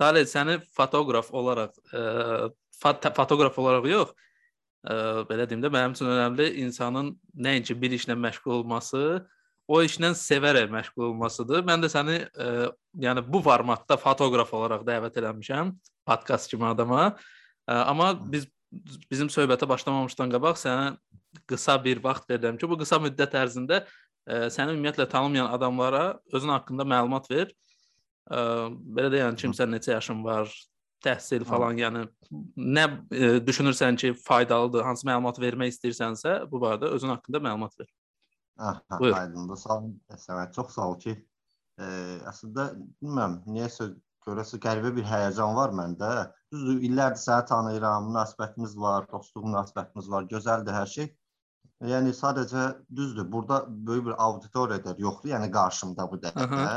Talib səni fotoqraf olaraq ə, fot fotoqraf olaraq yox, ə, belə deyim də mənim üçün önəmli insanın nəinki bir işlə məşğul olması, o işlə sevərək məşğul olmasıdır. Mən də səni ə, yəni bu formatda fotoqraf olaraq dəvət eləmişəm, podkast kimi adama. Ə, amma biz bizim söhbətə başlamamışdan qabaq sənə qısa bir vaxt verirəm ki, bu qısa müddət ərzində ə, səni ümumiyyətlə tanımayan adamlara özün haqqında məlumat ver. Ə, belə də yəni kimsə neçə yaşın var, təhsil falan, yəni nə ə, e, düşünürsən ki, faydalıdır, hansı məlumat vermək istəyirsənsə, bu barədə özün haqqında məlumat ver. Aha, aydındır. Sağ olun. Səmət, çox sağ ol ki, ə, əslində bilmirəm, niyəsə görəsə qəribə bir həyəcan var məndə. Düzdür, illərdir səni tanıyıram, münasibətimiz var, dostluq münasibətimiz var, gözəldir hər şey. Yəni sadəcə düzdür, burada böyük bir auditoriya yoxdur, yəni qarşımda bu dəqiqə.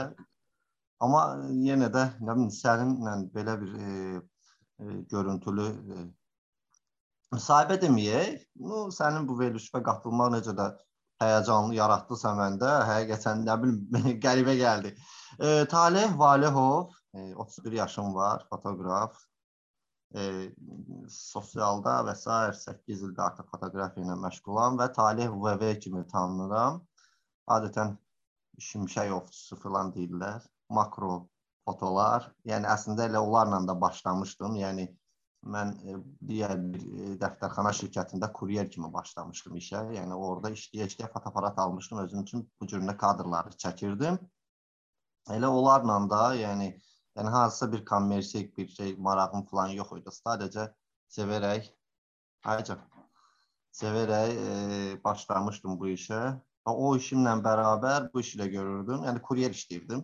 Amma yenə də nə bilim səninlə belə bir e, e, görüntülü e, müsahibə deməyək. Nu sənin bu verilişə qatılmaq necə də həyəcanlı yaratdısa məndə, həqiqətən nə bilim qəribə gəldi. E, Taleh Valehov, e, 31 yaşım var, fotoqraf. E, sosialda və s. 8 ildir artıq fotoqrafiya ilə məşğulam və Taleh VV kimi tanınıram. Adətən şimşək ovçusu filan deyirlər makro fotolar. Yəni əslində elə onlarla da başlamışdım. Yəni mən e, digər bir e, dəftərxana şirkətində kuryer kimi başlamışdım işə. Yəni orada işləyə-işləyə fotoaparat almışdım. Özüm üçün bu cür kadrları çəkirdim. Elə onlarla da, yəni yəni hansısa bir kommersiyik bir şey marağım falan yox idi. Sadəcə sevərək ayca sevərək e, başlamışdım bu işə. Və o işimlə bərabər bu işi də görürdüm. Yəni kuryer işləyirdim.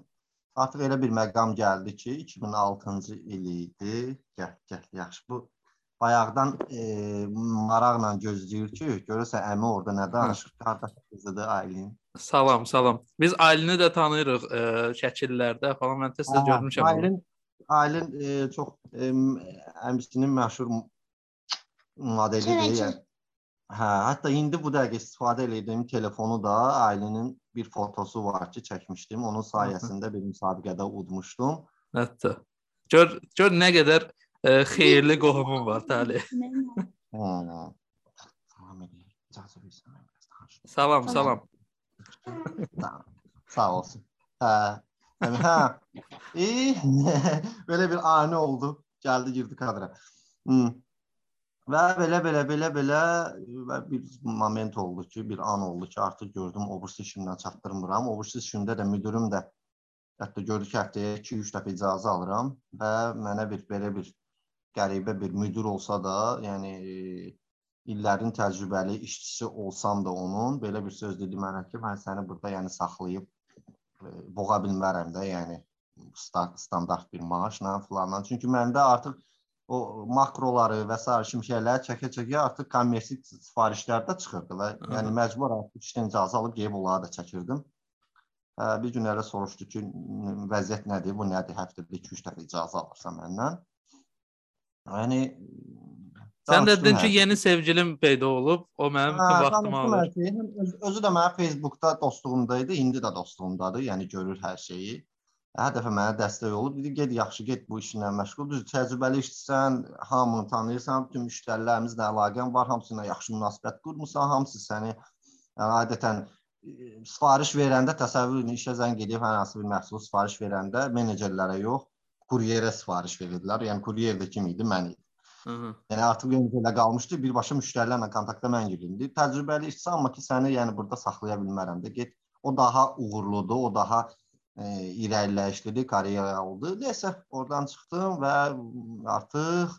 Artıq elə bir məqam gəldi ki, 2006-cı il idi. Gəl, gəl, yaxşı. Bu bayaqdan e, maraqla gözləyir ki, görürsən əmi orada nə danışır? Qardaş qızıdır Aylin. Salam, salam. Biz Aylini də tanıyırıq e, şəkillərdə falan. Mən tez-tez görmüşəm. Aylin Aylin e, çox e, əmsinin məşhur modelidir. Yəni Hə, hətta indi bu dəqiqə istifadə etdiyim telefonu da ailənin bir fotosu var ki, çəkmişdim. Onun sayəsində bir müsabiqədə udmuşdum. Hətta. Gör, gör nə qədər ə, e, xeyirli qohumun var Tali. salam, salam. Sağ olsun. Hə. Yəni hə. İyi. Belə bir ani oldu. Gəldi girdi kadra. Hmm. Və belə belə belə belə və bir moment oldu ki, bir an oldu ki, artıq gördüm obursi işimdən çatdırmıram. Obursi işimdə də müdürüm də hətta gördü ki, həftəyə 2-3 dəfə icazə alıram və mənə bir belə bir qəribə bir müdür olsa da, yəni illərin təcrübəli işçisi olsam da onun belə bir söz dedi mənə ki, mən səni burada yəni saxlayıb e, boğa bilmərəm də, yəni standart bir maaşla falanla. Çünki məndə artıq o makroları və s. şimşəkləri çəkə-çəkə artıq kommersik sifarişlər də çıxırdı və Hı. yəni məcbur artıq işdən icazə alıb gəlib onları da çəkirdim. Hə, bir gün elə soruşdu ki, vəziyyət nədir? Bu nədir? Həftədə 2-3 dəfə icazə alırsan məndən. Yəni Sən də dedin ki, yeni sevgilim peyda olub, o mənim bütün hə, vaxtımı alır. Öz, özü də mənim Facebookda dostluğumda idi, indi də dostluğumdadır, yəni görür hər şeyi. Hər dəfə mənə dəstək olub, dedi get yaxşı get bu işinlə məşğul. Düz təcrübəli işçisən, hamını tanıyırsan, bütün müştərilərimizlə əlaqən var, hamısı ilə yaxşı münasibət qurmusan, hamısı səni yəni, adətən sifariş verəndə təsəvvür edin, işə zəng edib hər hansı bir məhsulu sifariş verəndə menecerlərə yox, kuryerə sifariş verirdilər. Yəni kuryer də kim idi? Mən idim. Hı -hı. Yəni artıq elə qalmışdı, birbaşa müştərilərlə kontakta mən girdim. Təcrübəli işçi amma ki səni yəni burada saxlaya bilmərəm də. Get o daha uğurludur, o daha e, irəliləyişlidir, karyera oldu. Nəysə, oradan çıxdım və artıq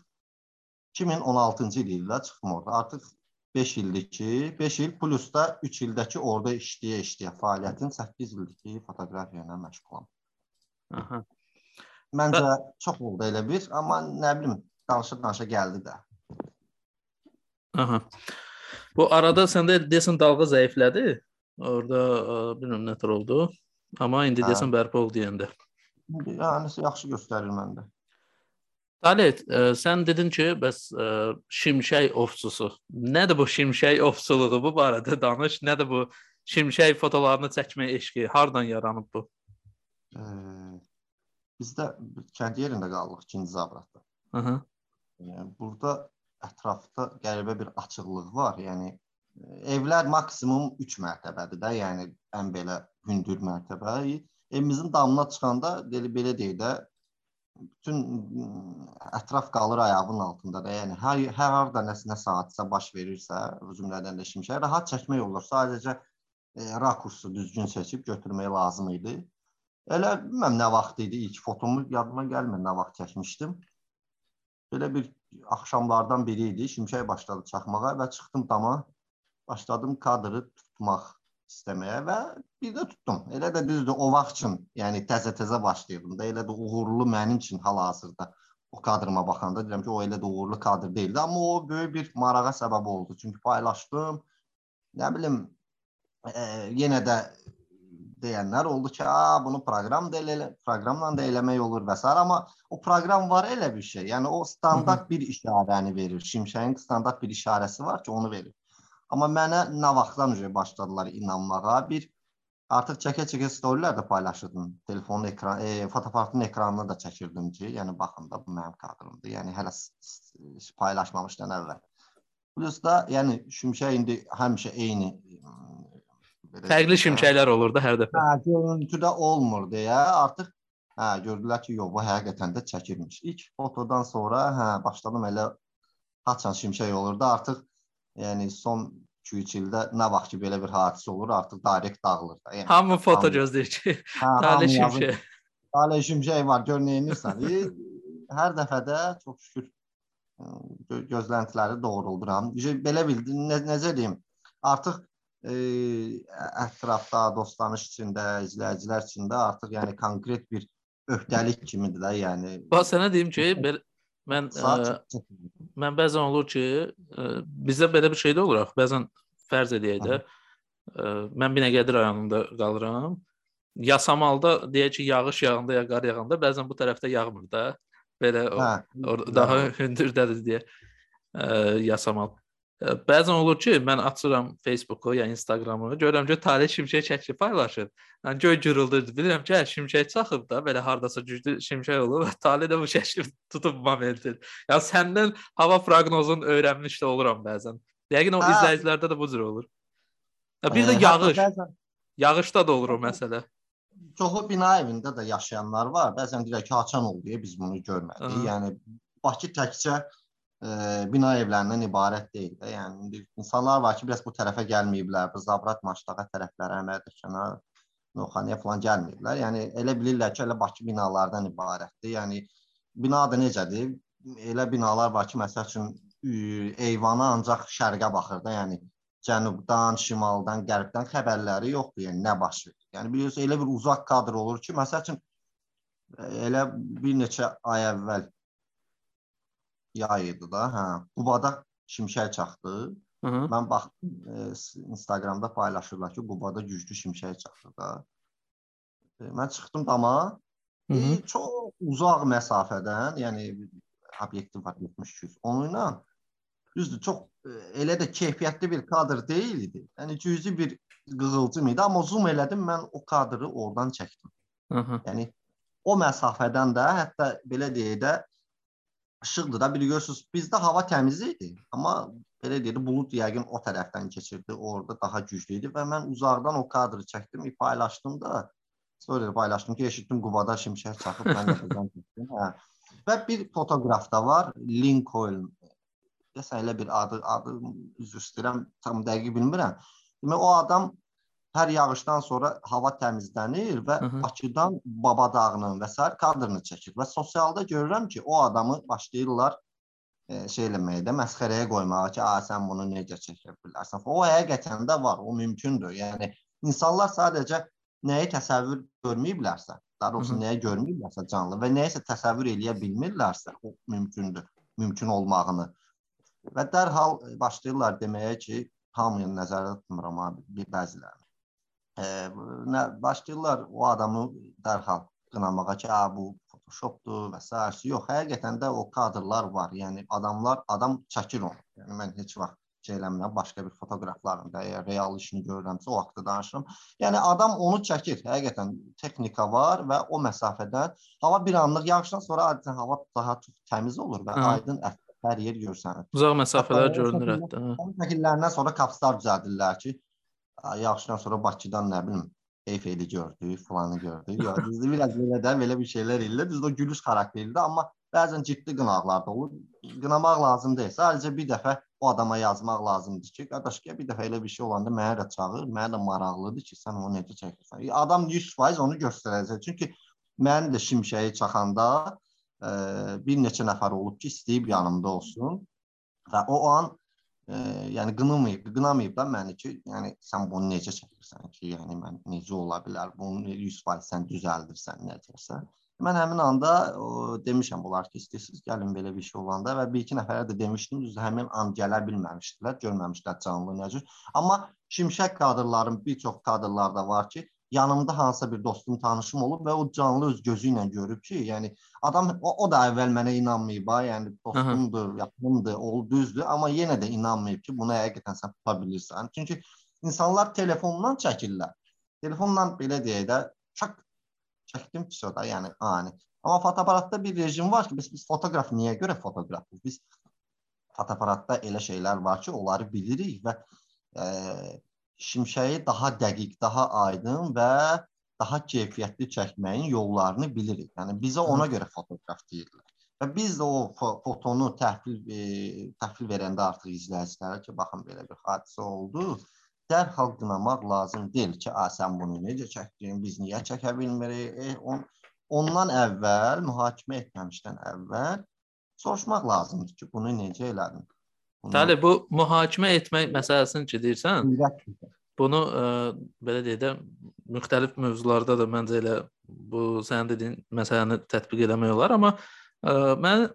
2016-cı ildə çıxdım orada. Artıq 5 ildir ki, 5 il plus da 3 ildə ki, orada işləyə-işləyə fəaliyyətin 8 ildir ki, fotoqrafiya ilə məşğulam. Aha. Məncə Bə çox oldu elə bir, amma nə bilim, danışa-danışa gəldi də. Aha. Bu arada səndə desən dalğa zəiflədi. Orada bilmirəm nə tər oldu. Amma indi hə. deyəsən bərpa oldu deyəndə. Yəni yaxşı göstərir məndə. Talet, ə, e, sən dedin ki, bəs ə, e, şimşək ovçusu. Nədir bu şimşək ovçuluğu? Bu barədə danış. Nədir bu şimşək fotolarını çəkmə eşqi? Hardan yaranıb bu? Ə, bizdə kənd yerində qaldıq ikinci zabratda. Yəni burada ətrafda qəribə bir açıqlıq var. Yəni evlər maksimum 3 mərtəbədir də, yəni ən belə hündür mərtəbə. Evimizin damına çıxanda belə belə deyək də bütün ətraf qalır ayağının altında da. Yəni hər hər harda nəsə nə saatsa baş verirsə, cümlədən də şimşək rahat çəkmək olur. Sadəcə e, rakursu düzgün seçib götürmək lazım idi. Elə bilməm nə vaxt idi ilk fotomu yadıma gəlmir nə vaxt çəkmişdim. Belə bir axşamlardan biri idi. Şimşək başladı çaxmağa və çıxdım dama. Başladım kadrı tutmaq istəməyə və bir də tutdum. Elə də düzdür, o vaxt üçün, yəni təzə-təzə başlayırdım da. Elə də uğurlu mənim üçün hal-hazırda o kadrıma baxanda deyirəm ki, o elə də uğurlu kadr deyildi, amma o böyük bir marağa səbəb oldu. Çünki paylaşdım. Nə bilim, e, yenə də deyənlər oldu ki, "A, bunu proqram da elə, proqramla da eləmək olur və s. amma o proqram var elə bir şey. Yəni o standart bir işarəni verir. Şimşəyin standart bir işarəsi var ki, onu verir. Amma mənə nə vaxtdan öncə başladılar inanmağa. Bir artıq çəkə-çəkə storylər də paylaşırdım. Telefonun ekran, e, fotoaparatın ekranını da çəkirdim ki, yəni baxın da bu mənim kadrımdır. Yəni hələ paylaşmamışdan əvvəl. Plus da yəni şimşək indi həmişə eyni belə fərqli şimşəklər olur da hər dəfə. Hə, görüntüdə olmur deyə artıq hə gördülər ki, yox bu həqiqətən də çəkilmiş. İlk fotodan sonra hə başladım elə haçan şimşək olurdu. Artıq Yəni son 2-3 ildə nə vaxt ki belə bir hadisə olur, artıq direkt dağılır da. Yəni hamı foto gözləyir ki, Talih Şimşək. Talih Şimşək var, gör nə edirsən. Hər dəfə də çox şükür gözləntiləri doğrulduram. Belə bildim, nə, necə deyim? Artıq e, ətrafda, dostlanış içində, izləyicilər içində artıq yəni konkret bir öhdəlik kimidir də, yəni. Bax sənə deyim ki, belə Mən ə, e, mən bəzən olur ki, ə, e, bizdə belə bir şey də olur axı. Bəzən fərz edək də ə, e, mən Binəqədi rayonunda qalıram. Yasamalda deyək ki, yağış yağanda ya qar yağanda bəzən bu tərəfdə yağmır da. Belə o, hə, daha hündürdədir deyə ə, Yasamal. Bəzən olur ki, mən açıram Facebooku ya Instagramı, görürəm ki, Talih şimşək çəkib paylaşır. Yəni göy gürüldür. Bilirəm ki, hə, şimşək çaxıb da, belə hardasa güclü şimşək olub. Talih də bu şəkil tutub momentin. Ya səndən hava proqnozunu öyrənmiş də oluram bəzən. Yəqin o hə. izləyicilərdə də bu cür olur. Ya bir də yağış. Yağışda da olur o məsələ. Çoxu bina evində də yaşayanlar var. Bəzən deyirlər ki, haçan oldu biz bunu görmədik. Aha. Yəni Bakı təkcə bina evlərindən ibarət deyil də. Yəni indi insanlar var ki, biraz bu tərəfə gəlməyiblər. Bu Zabrat Maçdağa tərəflərə, Əmədəkana, Noxaniyə falan gəlməyiblər. Yəni elə bilirlər ki, elə Bakı binalardan ibarətdir. Yəni bina da necədir? Elə binalar var ki, məsəl üçün eyvana ancaq şərqə baxır da, yəni cənubdan, şimaldan, qərbdən xəbərləri yoxdur, yəni nə baş verir. Yəni bilirsiniz, elə bir uzaq kadr olur ki, məsəl üçün elə bir neçə ay əvvəl yay idi da, hə. Qubada şimşək çaxdı. Hı -hı. Mən baxdım, e, Instagramda paylaşırlar ki, Qubada güclü şimşək çaxdı da. E, mən çıxdım dama. Hı -hı. E, çox uzaq məsafədən, yəni obyektiv var 70-200. Onunla düzdür, çox e, elə də keyfiyyətli bir kadr deyil idi. Yəni cüzi bir qığılcım idi, amma zoom elədim, mən o kadrı oradan çəkdim. Hı -hı. Yəni o məsafədən də hətta belə deyək də işıqdır da. Bir görürsüz, bizdə hava təmiz idi, amma belə deyir, bulud yəqin o tərəfdən keçirdi, orada daha güclü idi və mən uzaqdan o kadrı çəkdim, paylaşdım da. Story paylaşdım ki, eşitdim Qubada şimşək çaxıb, mən də buradan çəkdim. Hə. Və bir fotoqraf da var, Lincoln. Desən elə bir adı, adı üzr istəyirəm, tam dəqiq bilmirəm. Demək o adam hər yağışdan sonra hava təmizlənir və Hı -hı. Bakıdan Baba dağının və sair kadrını çəkir və sosialda görürəm ki, o adamı başlayırlar e, şey eləməyə də məsxərəyə qoymağa ki, "A sən bunu necə çəkə bilərsən?" O həqiqətən də var, o mümkündür. Yəni insanlar sadəcə nəyi təsəvvür görməyiblərsə, daha doğrusu Hı -hı. nəyi görməyiblərsə canlı və nəyisə təsəvvür eləyə bilmirlərsə, o mümkündür, mümkün olmağını. Və dərhal başlayırlar deməyə ki, hamını nəzərdə tutmuram abi, bəzilərini nə başlayırlar o adamı dərhal qınamağa ki, bu Photoshopdur və s. Yox, həqiqətən də o kadrlar var. Yəni adamlar adam çəkir onu. Yəni mən heç vaxt şey eləmirəm, başqa bir fotoqrafların da əgər real işini görürəmsə o haqqda danışıram. Yəni adam onu çəkir. Həqiqətən texnika var və o məsafədən hava bir anlıq yağışdan sonra adətən hava daha çox təmiz olur və Hı. aydın ətraf hər yer görsənir. Uzaq məsafələr görünür hətta. Onun şəkillərindən sonra kapslar düzəldirlər ki, yağışdan sonra Bakıdan nə bilim Eyfeli gördük, falanı gördük. Ya düzdür, biraz belə də belə bir şeylər ilə düzdür, o gülüş xarakterlidir, amma bəzən ciddi qınaqlar da olur. Qınamaq lazım deyil. Sadəcə bir dəfə o adama yazmaq lazımdır ki, qardaş, gəl bir dəfə elə bir şey olanda mənə də çağır, mənə də maraqlıdır ki, sən onu necə çəkirsən. Adam 100% onu göstərəcək. Çünki mən də şimşəyi çaxanda ə, bir neçə nəfər olub ki, istəyib yanımda olsun və o an e, yəni qınamayıb, qınamayıb da məni ki, yəni sən bunu necə çəkirsən ki, yəni mən necə ola bilər? Bunu 100% sən düzəldirsən necəsə. Mən həmin anda o, demişəm bunlar ki, istəyirsiniz gəlin belə bir şey olanda və bir iki nəfərə də demişdim, düzdür, həmin an gələ bilməmişdilər, görməmişdilər canlı necə. Amma şimşək kadrların bir çox kadrlarda var ki, yanımda hansısa bir dostum, tanışım olub və o canlı öz gözü ilə görüb ki, yəni adam o, o da əvvəl mənə inanmayıb, ha, yəni dostumdur, yaxınımdır, ol düzdür, amma yenə də inanmayıb ki, bunu həqiqətən sən tuta bilirsən. Çünki insanlar telefondan çəkirlər. Telefonla belə deyək də, çak çəkdim ki, da, yəni ani. Amma fotoaparatda bir rejim var ki, biz, biz fotoqraf niyə görə fotoqrafıq? Biz fotoaparatda elə şeylər var ki, onları bilirik və e, şimşəyi daha dəqiq, daha aydın və daha keyfiyyətli çəkməyin yollarını bilirik. Yəni bizə ona görə fotoqraf deyirlər. Və biz də o fotonu təhvil e, təhvil verəndə artıq izləyicilərə ki, baxın belə bir hadisə oldu. Dərhal qınamaq lazım deyil ki, a sən bunu necə çəkdin, biz niyə çəkə bilmirik? E, on, ondan əvvəl mühakimə etməmişdən əvvəl soruşmaq lazımdır ki, bunu necə elədin? Bəli, bu mühakimə etmək məsələsini ki deyirsən, bunu ə, e, belə deyək də müxtəlif mövzularda da məncə elə bu sənin dediyin məsələni tətbiq etmək olar, amma ə, e, mən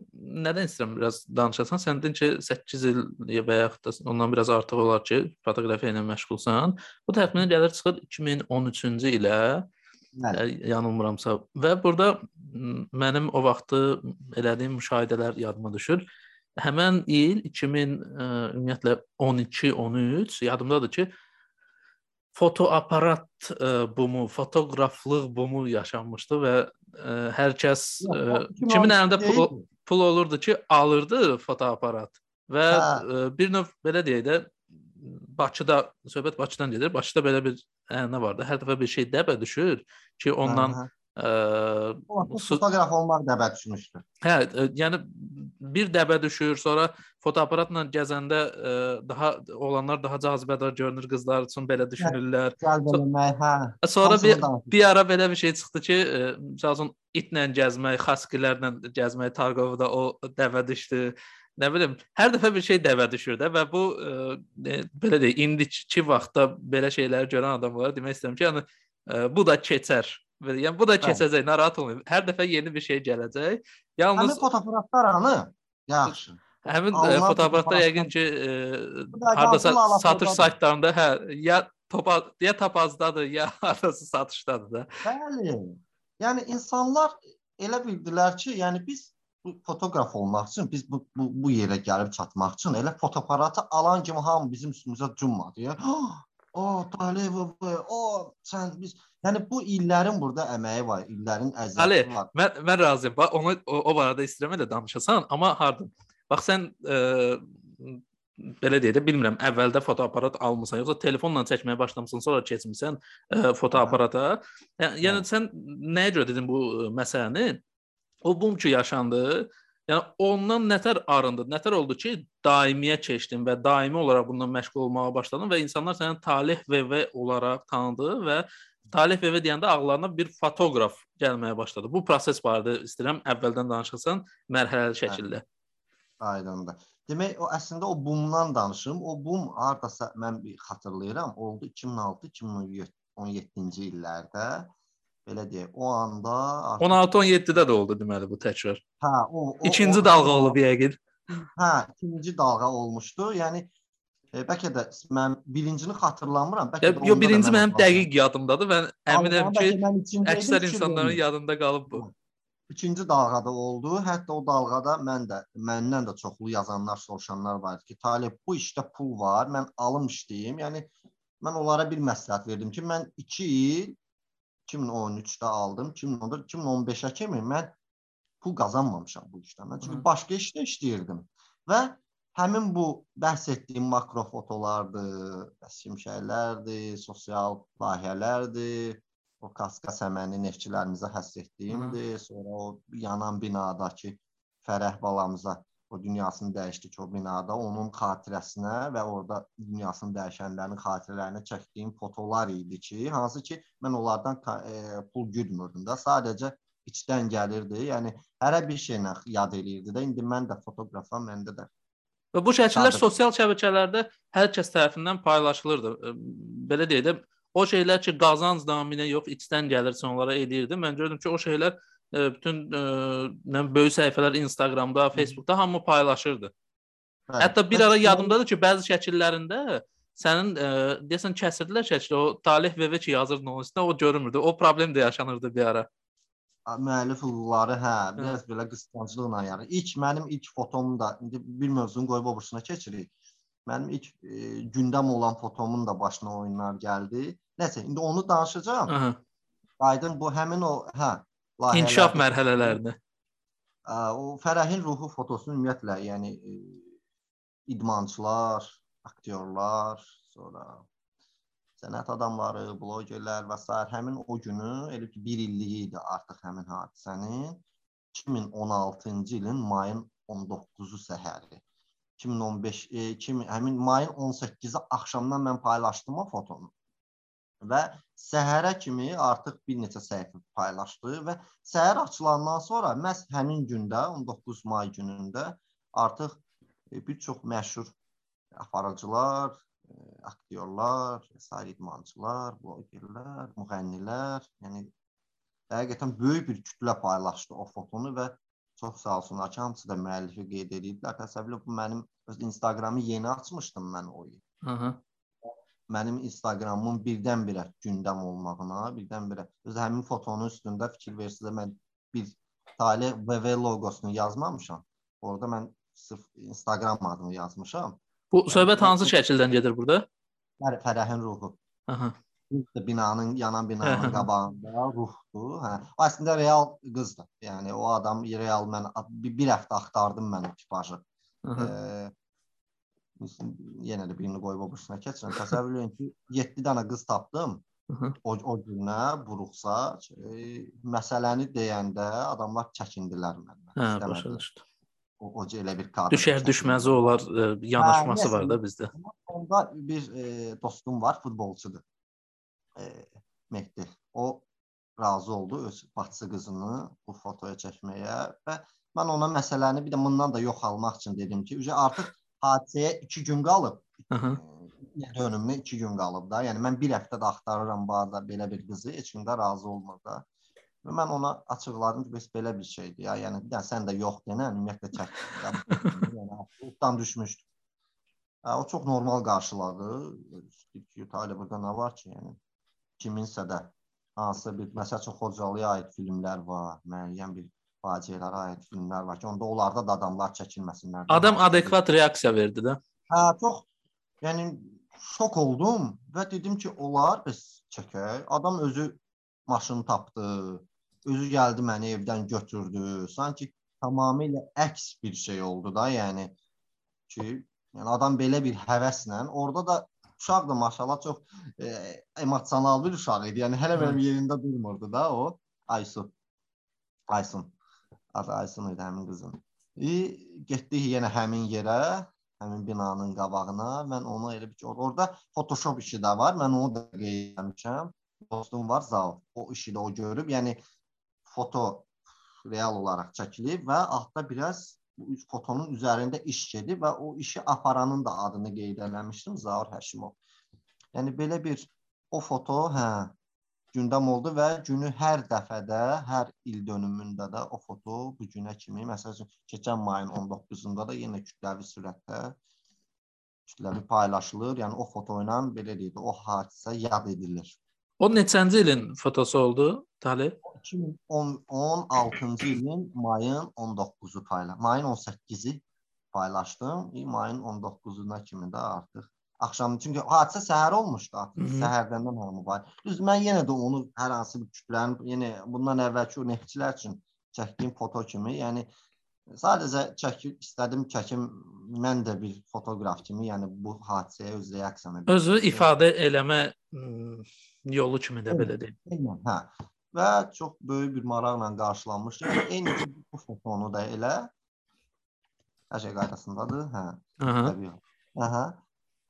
nədən istəyirəm biraz danışasan? Sən dedin ki, 8 il və yaxud da ondan biraz artıq olar ki, fotoqrafiya ilə məşğulsan. Bu təxminən gəlir çıxır 2013-cü ilə Bəli. E, yanılmıramsa və burada mənim o vaxtı elədiyim müşahidələr yadıma düşür həmən il 2000 ə, e, ümumiyyətlə 12-13 yadımdadır ki, fotoaparat ə, e, bumu, fotoqraflıq bumu yaşanmışdı və ə, e, hər kəs ə, kimin əlində pul, pul olurdu ki, alırdı fotoaparat və ə, bir növ belə deyək də Bakıda söhbət Bakıdan gedir. Bakıda belə bir ənənə vardı. Hər dəfə bir şey dəbə düşür ki, ondan hə, hə fotoqraf olmaq dəbə düşmüşdü. Hə, yəni bir dəbə düşür, sonra fotoaparatla gəzəndə ə, daha olanlar daha cazibədar görünür qızlar üçün belə düşünürlər. Cəlb eləmək, hə. Sonra bir, bir ara belə bir şey çıxdı ki, məsələn itlə gəzmək, xaskilərlə gəzmək, Targovda o dəvə düşdü. Nə bilim, hər dəfə bir şey dəvə düşür də və bu ə, belə deyək, indiki vaxtda belə şeyləri görən adamlar demək istəyirəm ki, yəni ə, bu da keçər Yəni bu da keçəcək, narahat olmayın. Hər dəfə yeni bir şey gələcək. Yalnız Həmin fotoqraflar anı yaxşı. Həmin e, fotoqraflar yəqin ki, e, hardasa satış saytlarında hə, ya topa ya tapazdadır, ya hardasa satışdadır da. Bəli. Yəni insanlar elə bildilər ki, yəni biz bu fotoqraf olmaq üçün biz bu, bu bu yerə gəlib çatmaq üçün elə fotoaparatı alan kimi hamı bizim üstümüzə cummadı. Ya. O, Talevov, o sən biz Yəni bu illərin burada əməyi var, illərin əziyyəti Ali, var. Mən mən razıyam. Bax onu o, o barədə istəyirəm elə danışasan, amma hardan? Bax sən ə, e, belə deyə də bilmirəm, əvvəldə fotoaparat almısan, yoxsa telefonla çəkməyə başlamısan, sonra keçmisən ə, e, fotoaparata. Yəni, yəni sən nəyə görə dedin bu e, məsələni? O bum ki yaşandı. Yəni ondan nətər arındı? Nətər oldu ki, daimiyə keçdin və daimi olaraq bundan məşğul olmağa başladın və insanlar səni Talih VV olaraq tanıdı və Talih evə deyəndə ağlarına bir fotoqraf gəlməyə başladı. Bu proses barədə istəyirəm əvvəldən danışasan mərhələli şəkildə. Aydındır. Demək o əslində o bumdan danışım. O bum hardasa mən bir xatırlayıram, oldu 2006-2017-ci illərdə. Belə deyək, o anda 16-17-də də oldu deməli bu təkrar. Hə, o, o ikinci o, dalğa olub yəqin. Hə, ikinci dalğa olmuşdu. Yəni E, bəlkə də mən birincini xatırlamıram. Bəlkə də Yox, birinci mənim dəqiq yadımdadır və əminəm ki, əksər insanların yadında qalıb bu. ikinci dalğada oldu. Hətta o dalğada mən də məndən də çoxlu yazanlar, soruşanlar var ki, Talib bu işdə pul var, mən alım işləyim. Yəni mən onlara bir məsləhət verdim ki, mən 2 il 2013-də aldım, 2014, 2015-ə kimi mən pul qazanmamışam bu işdən. Mən çünki başqa işdə işləyirdim. Və həmin bu bəhs etdiyim makro fotolardır, şimşəklərdir, sosial layihələrdir, o Kaska səməni neftçilərimizə həsr etdiyimdir. Sonra o yanan binadakı Fərəh balamıza o dünyasını dəyişdik o binada, onun xatirəsinə və orada dünyasını dəyişənlərin xatirələrinə çəkdiyim fotolar idi ki, hansı ki mən onlardan e, pul güdmürdüm də, sadəcə içdən gəlirdi. Yəni hərə bir şeylə yad eləyirdi də. İndi mən də fotoqrafam, məndə də Və bu şəkillər sosial şəbəkələrdə hər kəs tərəfindən paylaşılırdı. Belə deyək də o şeylər ki, qazanc naminə yox, içdən gəlirsə onlara eləyirdi. Mən gördüm ki, o şeylər bütün ə, böyük səhifələr Instagramda, Facebookda hamı paylaşırdı. Hə. Hətta bir ara yadımdadır ki, bəzi şəkillərində sənin ə, deyəsən kəsirdilər şəkli, o Talih VV ki yazırdı onun üstünə, o görünmürdü. O problem də yaşanırdı bir ara. Müəllif hüquqları, hə, biraz hə. belə qısqanclıqla yəni. İlk mənim ilk fotomu da indi bir mövzunu qoyub o bursuna keçirik. Mənim ilk e, gündəm olan fotomun da başına oyunlar gəldi. Nəsə, indi onu danışacağam. Aha. Aydın bu həmin o, hə, layihələr. İnkişaf mərhələlərini. O Fərəhin ruhu fotosunu ümumiyyətlə, yəni e, idmançılar, aktyorlar, sonra sənət adamları, blogerlər və s. həmin o günü elə ki 1 illiyi idi artıq həmin hadisənin 2016-cı ilin mayın 19-u səhəri. 2015 e, 2000 həmin mayın 18-i axşamdan mən paylaşdım o fotonu. Və səhərə kimi artıq bir neçə səhifə paylaşdı və səhər açılandan sonra məhz həmin gündə 19 may günündə artıq e, bir çox məşhur aparıcılar, aktyorlar, sair idmançılar, blogerlər, müğənnilər, yəni həqiqətən böyük bir kütlə paylaşdı o fotonu və Çox sağ olsunlar ki, hamısı da müəllifi qeyd ediblər. Təsəvvür bu mənim öz Instagramı yeni açmışdım mən o il. Hı-hı. Mənim Instagramımın birdən-birə gündəm olmağına, birdən-birə öz həmin fotonun üstündə fikir versiniz mən bir Talih VV loqosunu yazmamışam. Orada mən sırf Instagram adını yazmışam. Bu söhbət hansı şəkildən gedir burada? Fərəhin ruhu. Aha binanın yanan binanın qabağında ruhdur. Hə. Əslində real qızdır. Yəni o adam real mən bir, bir həftə axtardım mən o tipajı. E, yenə də birini qoyub o birisine keçirəm. Təsəvvür edin ki, 7 dənə qız tapdım. O, o günə buruqsa, e, məsələni deyəndə adamlar çəkindilər məndən. Hə, başa düşdüm. O, o elə bir kadr. Düşər düşməzi olar, e, yanaşması hə, var da bizdə. Onda bir e, dostum var, futbolçudur e, Mehdi. O razı oldu öz bacısı qızını bu fotoya çəkməyə və mən ona məsələni bir də bundan da yox almaq üçün dedim ki, artıq hadisəyə 2 gün qalıb. Hı dönümünə 2 gün qalıb da. Yəni mən bir həftə də axtarıram bazda belə bir qızı, heç kim də razı olmur da. Və mən ona açıqladım ki, bəs belə bir şeydir ya. Yəni bir də sən də yox denən ümumiyyətlə çək. yəni utdan düşmüşdü. O çox normal qarşıladı. Deyir ki, Talib burada nə var ki, yəni kiminsə də hansısa bir məsəl üçün Xocalıya aid filmlər var, müəyyən bir faciələrə aid filmlər var ki, onda onlarda da adamlar çəkilməsinlər. Adam adekvat reaksiya verdi də. Hə, çox yəni şok oldum və dedim ki, olar biz çəkək. Adam özü maşını tapdı, özü gəldi məni evdən götürdü. Sanki tamamilə əks bir şey oldu da, yəni ki, yəni adam belə bir həvəslə orada da uşaq da maşallah çox e, emosional bir uşaq idi. Yəni hələ mənim yerində durmurdu da o Aysu. Aysun. Adı Aysun idi həmin qızın. E, getdik yenə həmin yerə, həmin binanın qabağına. Mən onu elə bir ki, orada Photoshop işi də var. Mən onu da qeyd etmişəm. Dostum var Zav. O işi də o görüb. Yəni foto real olaraq çəkilib və altda biraz fotonun üzərində iş gedib və o işi aparanın da adını qeyd eləmişdim Zaur Həşimov. Yəni belə bir o foto, hə, gündəm oldu və günü hər dəfədə, hər il dönümündə də o foto bu günə kimi, məsələn, keçən mayın 19-unda da yenə kütləvi sürətdə kütləvi paylaşılır. Yəni o foto ilə belə deyək, o hadisə yad edilir. O neçənci ilin fotosu oldu, Talib? 2016-cı ilin mayın 19-u payla. Mayın 18-i paylaşdım. Mayın 19-una kimi də artıq axşam çünki hadisə səhər olmuşdu artıq. Səhərdən hamı var. Düz mən yenə də onu hər hansı bir kütlənin, yenə bundan əvvəlki o neftçilər üçün çəkdiyim foto kimi, yəni sadəcə çəkim istədim çəkim mən də bir fotoqraf kimi, yəni bu hadisəyə öz reaksiyamı özü ifadə eləmə yolu kimi də belə deyim. Hə. Və çox böyük bir maraqla qarşılanmışdı. Eyni bu fotonu da elə hər şey qaydasındadır. Hə. Aha. Aha.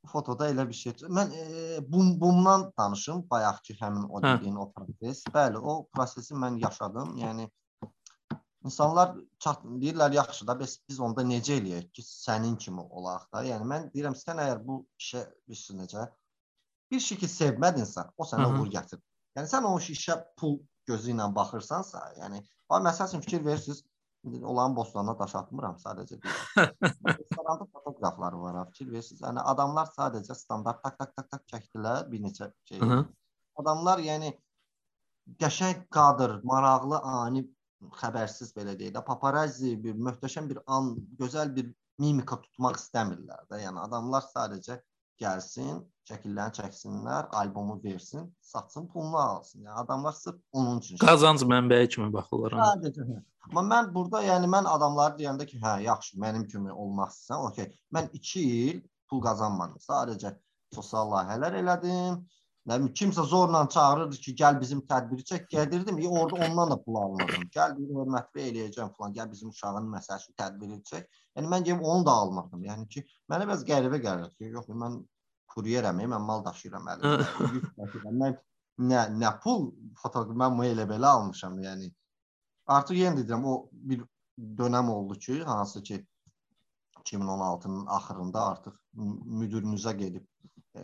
Fotoda elə bir şey. Mən e, bum bumdan danışım, bayaqki həmin o dediyin hə. o proses. Bəli, o prosesi mən yaşadım. Yəni İnsanlar çat deyirlər yaxşı da biz, biz onda necə eləyək ki, sənin kimi olaq da. Yəni mən deyirəm sən əgər bu işə bir necə bir şey ki sevmədinsə, o sənə uğur gətirir. Yəni sən o işə pul gözü ilə baxırsansa, yəni məsəl üçün fikir verirsiniz, olan bostanına daş atmıram sadəcə deyirəm. Restoranda fotoqrafları var, fikir verirsiniz. Yəni adamlar sadəcə standart tak tak tak tak çəkdilər bir neçə şey. -hı. Adamlar yəni qəşəng kadr, maraqlı ani xəbərsiz belə deyək də paparazzi bir möhtəşəm bir an, gözəl bir mimika tutmaq istəmirlər də. Yəni adamlar sadəcə gəlsin, şəkillərini çəksinlər, albomu versin, satsın, pulunu alsın. Yəni adamlar sırf onun üçün qazanc mənbəyi kimi baxırlar. Sadəcə. Hə. Amma mən burada, yəni mən adamları deyəndə ki, hə, yaxşı, mənim kimi olmazsan, okey. Mən 2 il pul qazanmadım. Sadəcə sosial layihələr elədim Bilim kimsə zorla çağırırdı ki, gəl bizim tədbiri çək, gedirdim. Ya orada ondan da pul almırdım. Gəl bir hörmətli eləyəcəm falan, gəl bizim uşağın məsələsi tədbiri çək. Yəni mən gəlib onu da almırdım. Yəni ki, mənə biraz qəribə gəlirdi ki, yox, mən kuryerəm, mən mal daşıyıram əlimdə. mən nə nə pul fotoqraf mən elə belə almışam, yəni. Artıq yenə deyirəm, o bir dönəm oldu ki, hansı ki 2016-nın axırında artıq müdirinizə gedib e,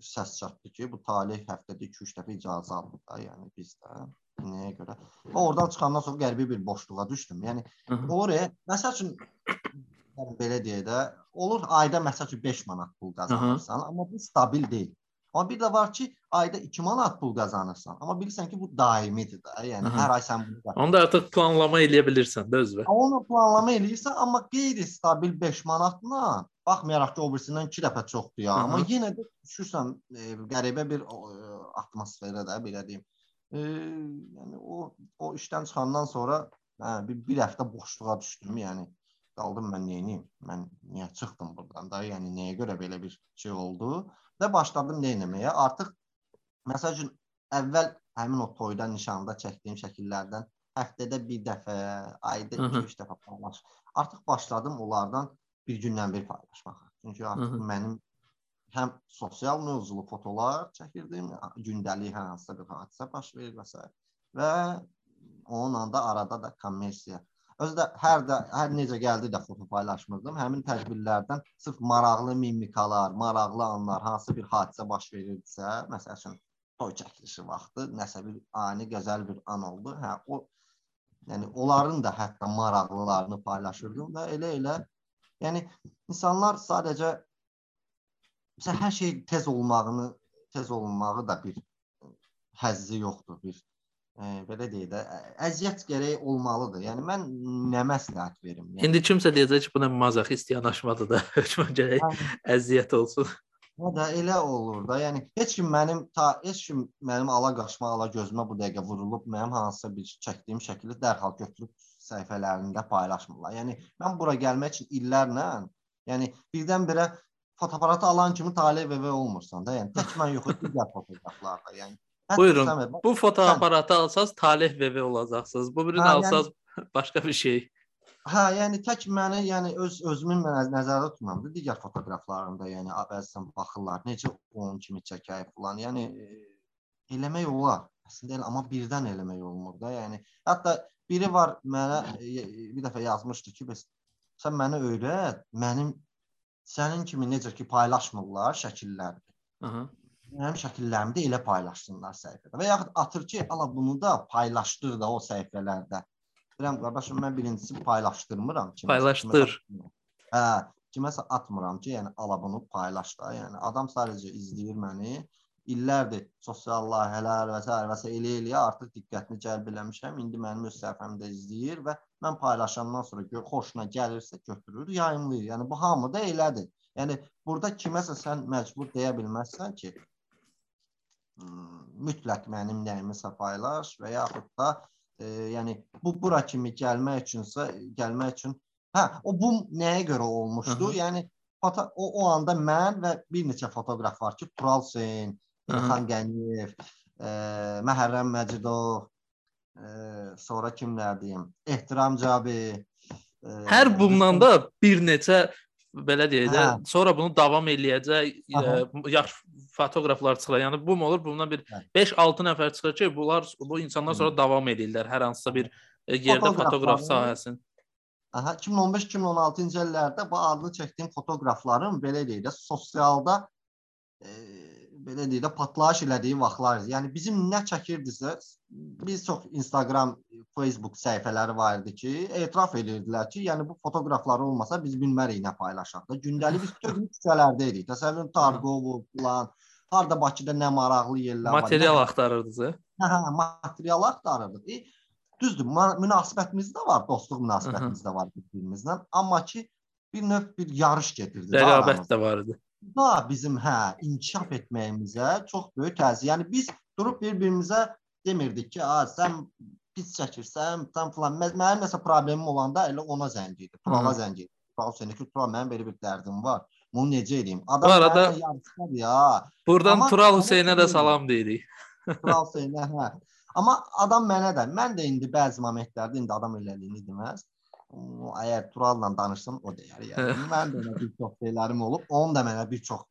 səs çatdı ki, bu talih həftədə 2-3 dəfə icazə aldı da, yəni bizdə. Nəyə görə? Və oradan çıxandan sonra qəribə bir boşluğa düşdüm. Yəni oraya məsəl üçün yəni belə deyə də olur ayda məsəl üçün 5 manat pul qazanırsan, amma bu stabil deyil. Amma bir də var ki, ayda 2 manat pul qazanırsan, amma bilirsən ki, bu daimidir də. Yəni Aha. hər ay sən bunu qazanırsan. Onda artıq planlama eləyə bilirsən də özünə. Onu planlama eləyirsən, amma qeyri-stabil 5 manatla baxmayaraq ki, o birisindən 2 dəfə çoxdur ya, Aha. amma yenə də düşürsən e, qəribə bir e, atmosferə də belə deyim. E, yəni o o işdən çıxandan sonra hə bir, bir həftə boşluğa düşdüm, yəni qaldım mən nə edeyim? Mən niyə çıxdım burdan da? Yəni nəyə görə belə bir şey oldu? və başladım nə etməyə. Artıq məsəl üçün əvvəl həmin o toyda, nişanda çəkdiyim şəkillərdən həftədə bir dəfə, ayda 2-3 dəfə paylaş. Artıq başladım onlardan bir gündən bir paylaşmağa. Çünki artıq Hı -hı. mənim həm sosial mövzulu fotolar çəkirdim, gündəlik hər hansısa bir hadisə baş verir və s. və onunla da arada da kommersiya Özü də hər də hər necə gəldi də foto paylaşmırdım. Həmin tədbirlərdən sırf maraqlı mimikalar, maraqlı anlar, hansı bir hadisə baş verirdisə, məsəl üçün toy çəkilişi vaxtı nəsə bir ani gözəl bir an oldu. Hə, o yəni onların da hətta maraqlılarını paylaşırdım və elə-elə yəni insanlar sadəcə məsələn hər şey tez olmağını, tez olunmağı da bir həzzi yoxdur, bir e, belə deyək də, əziyyət gərək olmalıdır. Yəni mən nə məsləhət verim? Yəni, İndi kimsə deyəcək ki, buna mazoxist yanaşmadır da, hökmən gərək hə. əziyyət olsun. Hə də elə olur da. Yəni heç kim mənim ta heç kim mənim ala qaşma, ala gözümə bu dəqiqə vurulub mənim hansısa bir çəkdiyim şəkli dərhal götürüb səhifələrində paylaşmırlar. Yəni mən bura gəlmək üçün illərlə, yəni birdən-birə fotoaparatı alan kimi Talib və olmursan da. Yəni tək mən yox, digər fotoqraflar da. Yəni Buyurun. Səməd, bu fotoaparatı sən... alsaz Taleh VV olacaqsınız. Bu birini hə, alsaz yəni, başqa bir şey. Hə, yəni tək məni, yəni öz özümün nəzərdə tutmam da digər fotoqraflarımda, yəni bəzən baxırlar, necə onun kimi çəkək falan. Yəni eləmək olar. Əslində elə amma birdən eləmək olmur da. Yəni hətta biri var mənə bir dəfə yazmışdı ki, bəs sən məni öyrət, mənim sənin kimi necə ki paylaşmırlar şəkilləri. Aha mənim şəkillərimi də elə paylaşsınlar səhifədə. Və yaxud atır ki, ala bunu da paylaşdır da o səhifələrdə. Deyirəm qardaşım mən birincisi paylaşdırmıram kiməsə. Paylaşdır. Hə, kiməsə atmıram ki, yəni ala bunu paylaş da. Yəni adam sadəcə izləyir məni. İllərdir sosial layihələr və s. və s. elə-eləyə artıq diqqətini cəlb eləmişəm. İndi mənim öz səhifəmdə izləyir və mən paylaşandan sonra gör, xoşuna gəlirsə götürür, yayımlayır. Yəni bu hamıda elədir. Yəni burada kiməsə sən məcbur deyə bilməzsən ki, mütləq mənim nəyimsə paylaş və yaxud da e, yəni bu bura kimi gəlmək üçünsə gəlmək üçün hə o bu nəyə görə olmuşdu? Hı -hı. Yəni foto, o, o anda mən və bir neçə fotoqraf var ki, Tural Hüseyn, İlxan Qəniyev, e, Məhərrəm Məcidov, e, sonra kimlər deyim? Ehtiram Cabi. E, Hər bundan da bir neçə belə deyək də, hə. sonra bunu davam eləyəcək ə, yaxşı fotoqraflar çıxır. Yəni bu olur, bundan bir 5-6 hə. nəfər çıxır ki, bunlar bu insanlar sonra Hı. davam edirlər hər hansısa bir yerdə fotoqraf sahəsinin. Aha, 2015-2016-cı illərdə bu adını çəkdiyim fotoqrafların belə deyək də sosialda e, belə deyək də partlayış elədiyi vaxtlar idi. Yəni bizim nə çəkirdisə, biz çox Instagram, Facebook səhifələri var idi ki, etiraf edirdilər ki, yəni bu fotoqraflar olmasa biz bilmərik nə paylaşaq da. Gündəlik biz bütün küçələrdə idik. Təsəvvürün Targovu falan, harda Bakıda nə maraqlı yerlər var. Material axtarırdınız? Hə, hə, material axtarırdıq. E, düzdür, münasibətimiz də var, dostluq münasibətimiz də var bir-birimizlə, amma ki bir növ bir yarış gedirdi. Rəqabət də var idi da bizim hə inkişaf etməyimizə çox böyük təsir. Yəni biz durub bir-birimizə demirdik ki, "A, sən pis çəkirsən, sən falan." Mənim nəsə problemim olanda elə ona zəng edir. Turala zəng edir. Tural səni ki, Tural mənim belə bir dərdim var. Bunu necə edeyim? Adam Bu arada yarışlar ya. Buradan Amma Tural Hüseynə də salam deyirik. Tural Hüseynə, hə. Amma adam mənə də, mən də indi bəzi momentlərdə indi adam elədiyini deməz əgər Turalla danışsam o deyər. Yəni mən də bir çox şeylərim olub, onun da mənə bir çox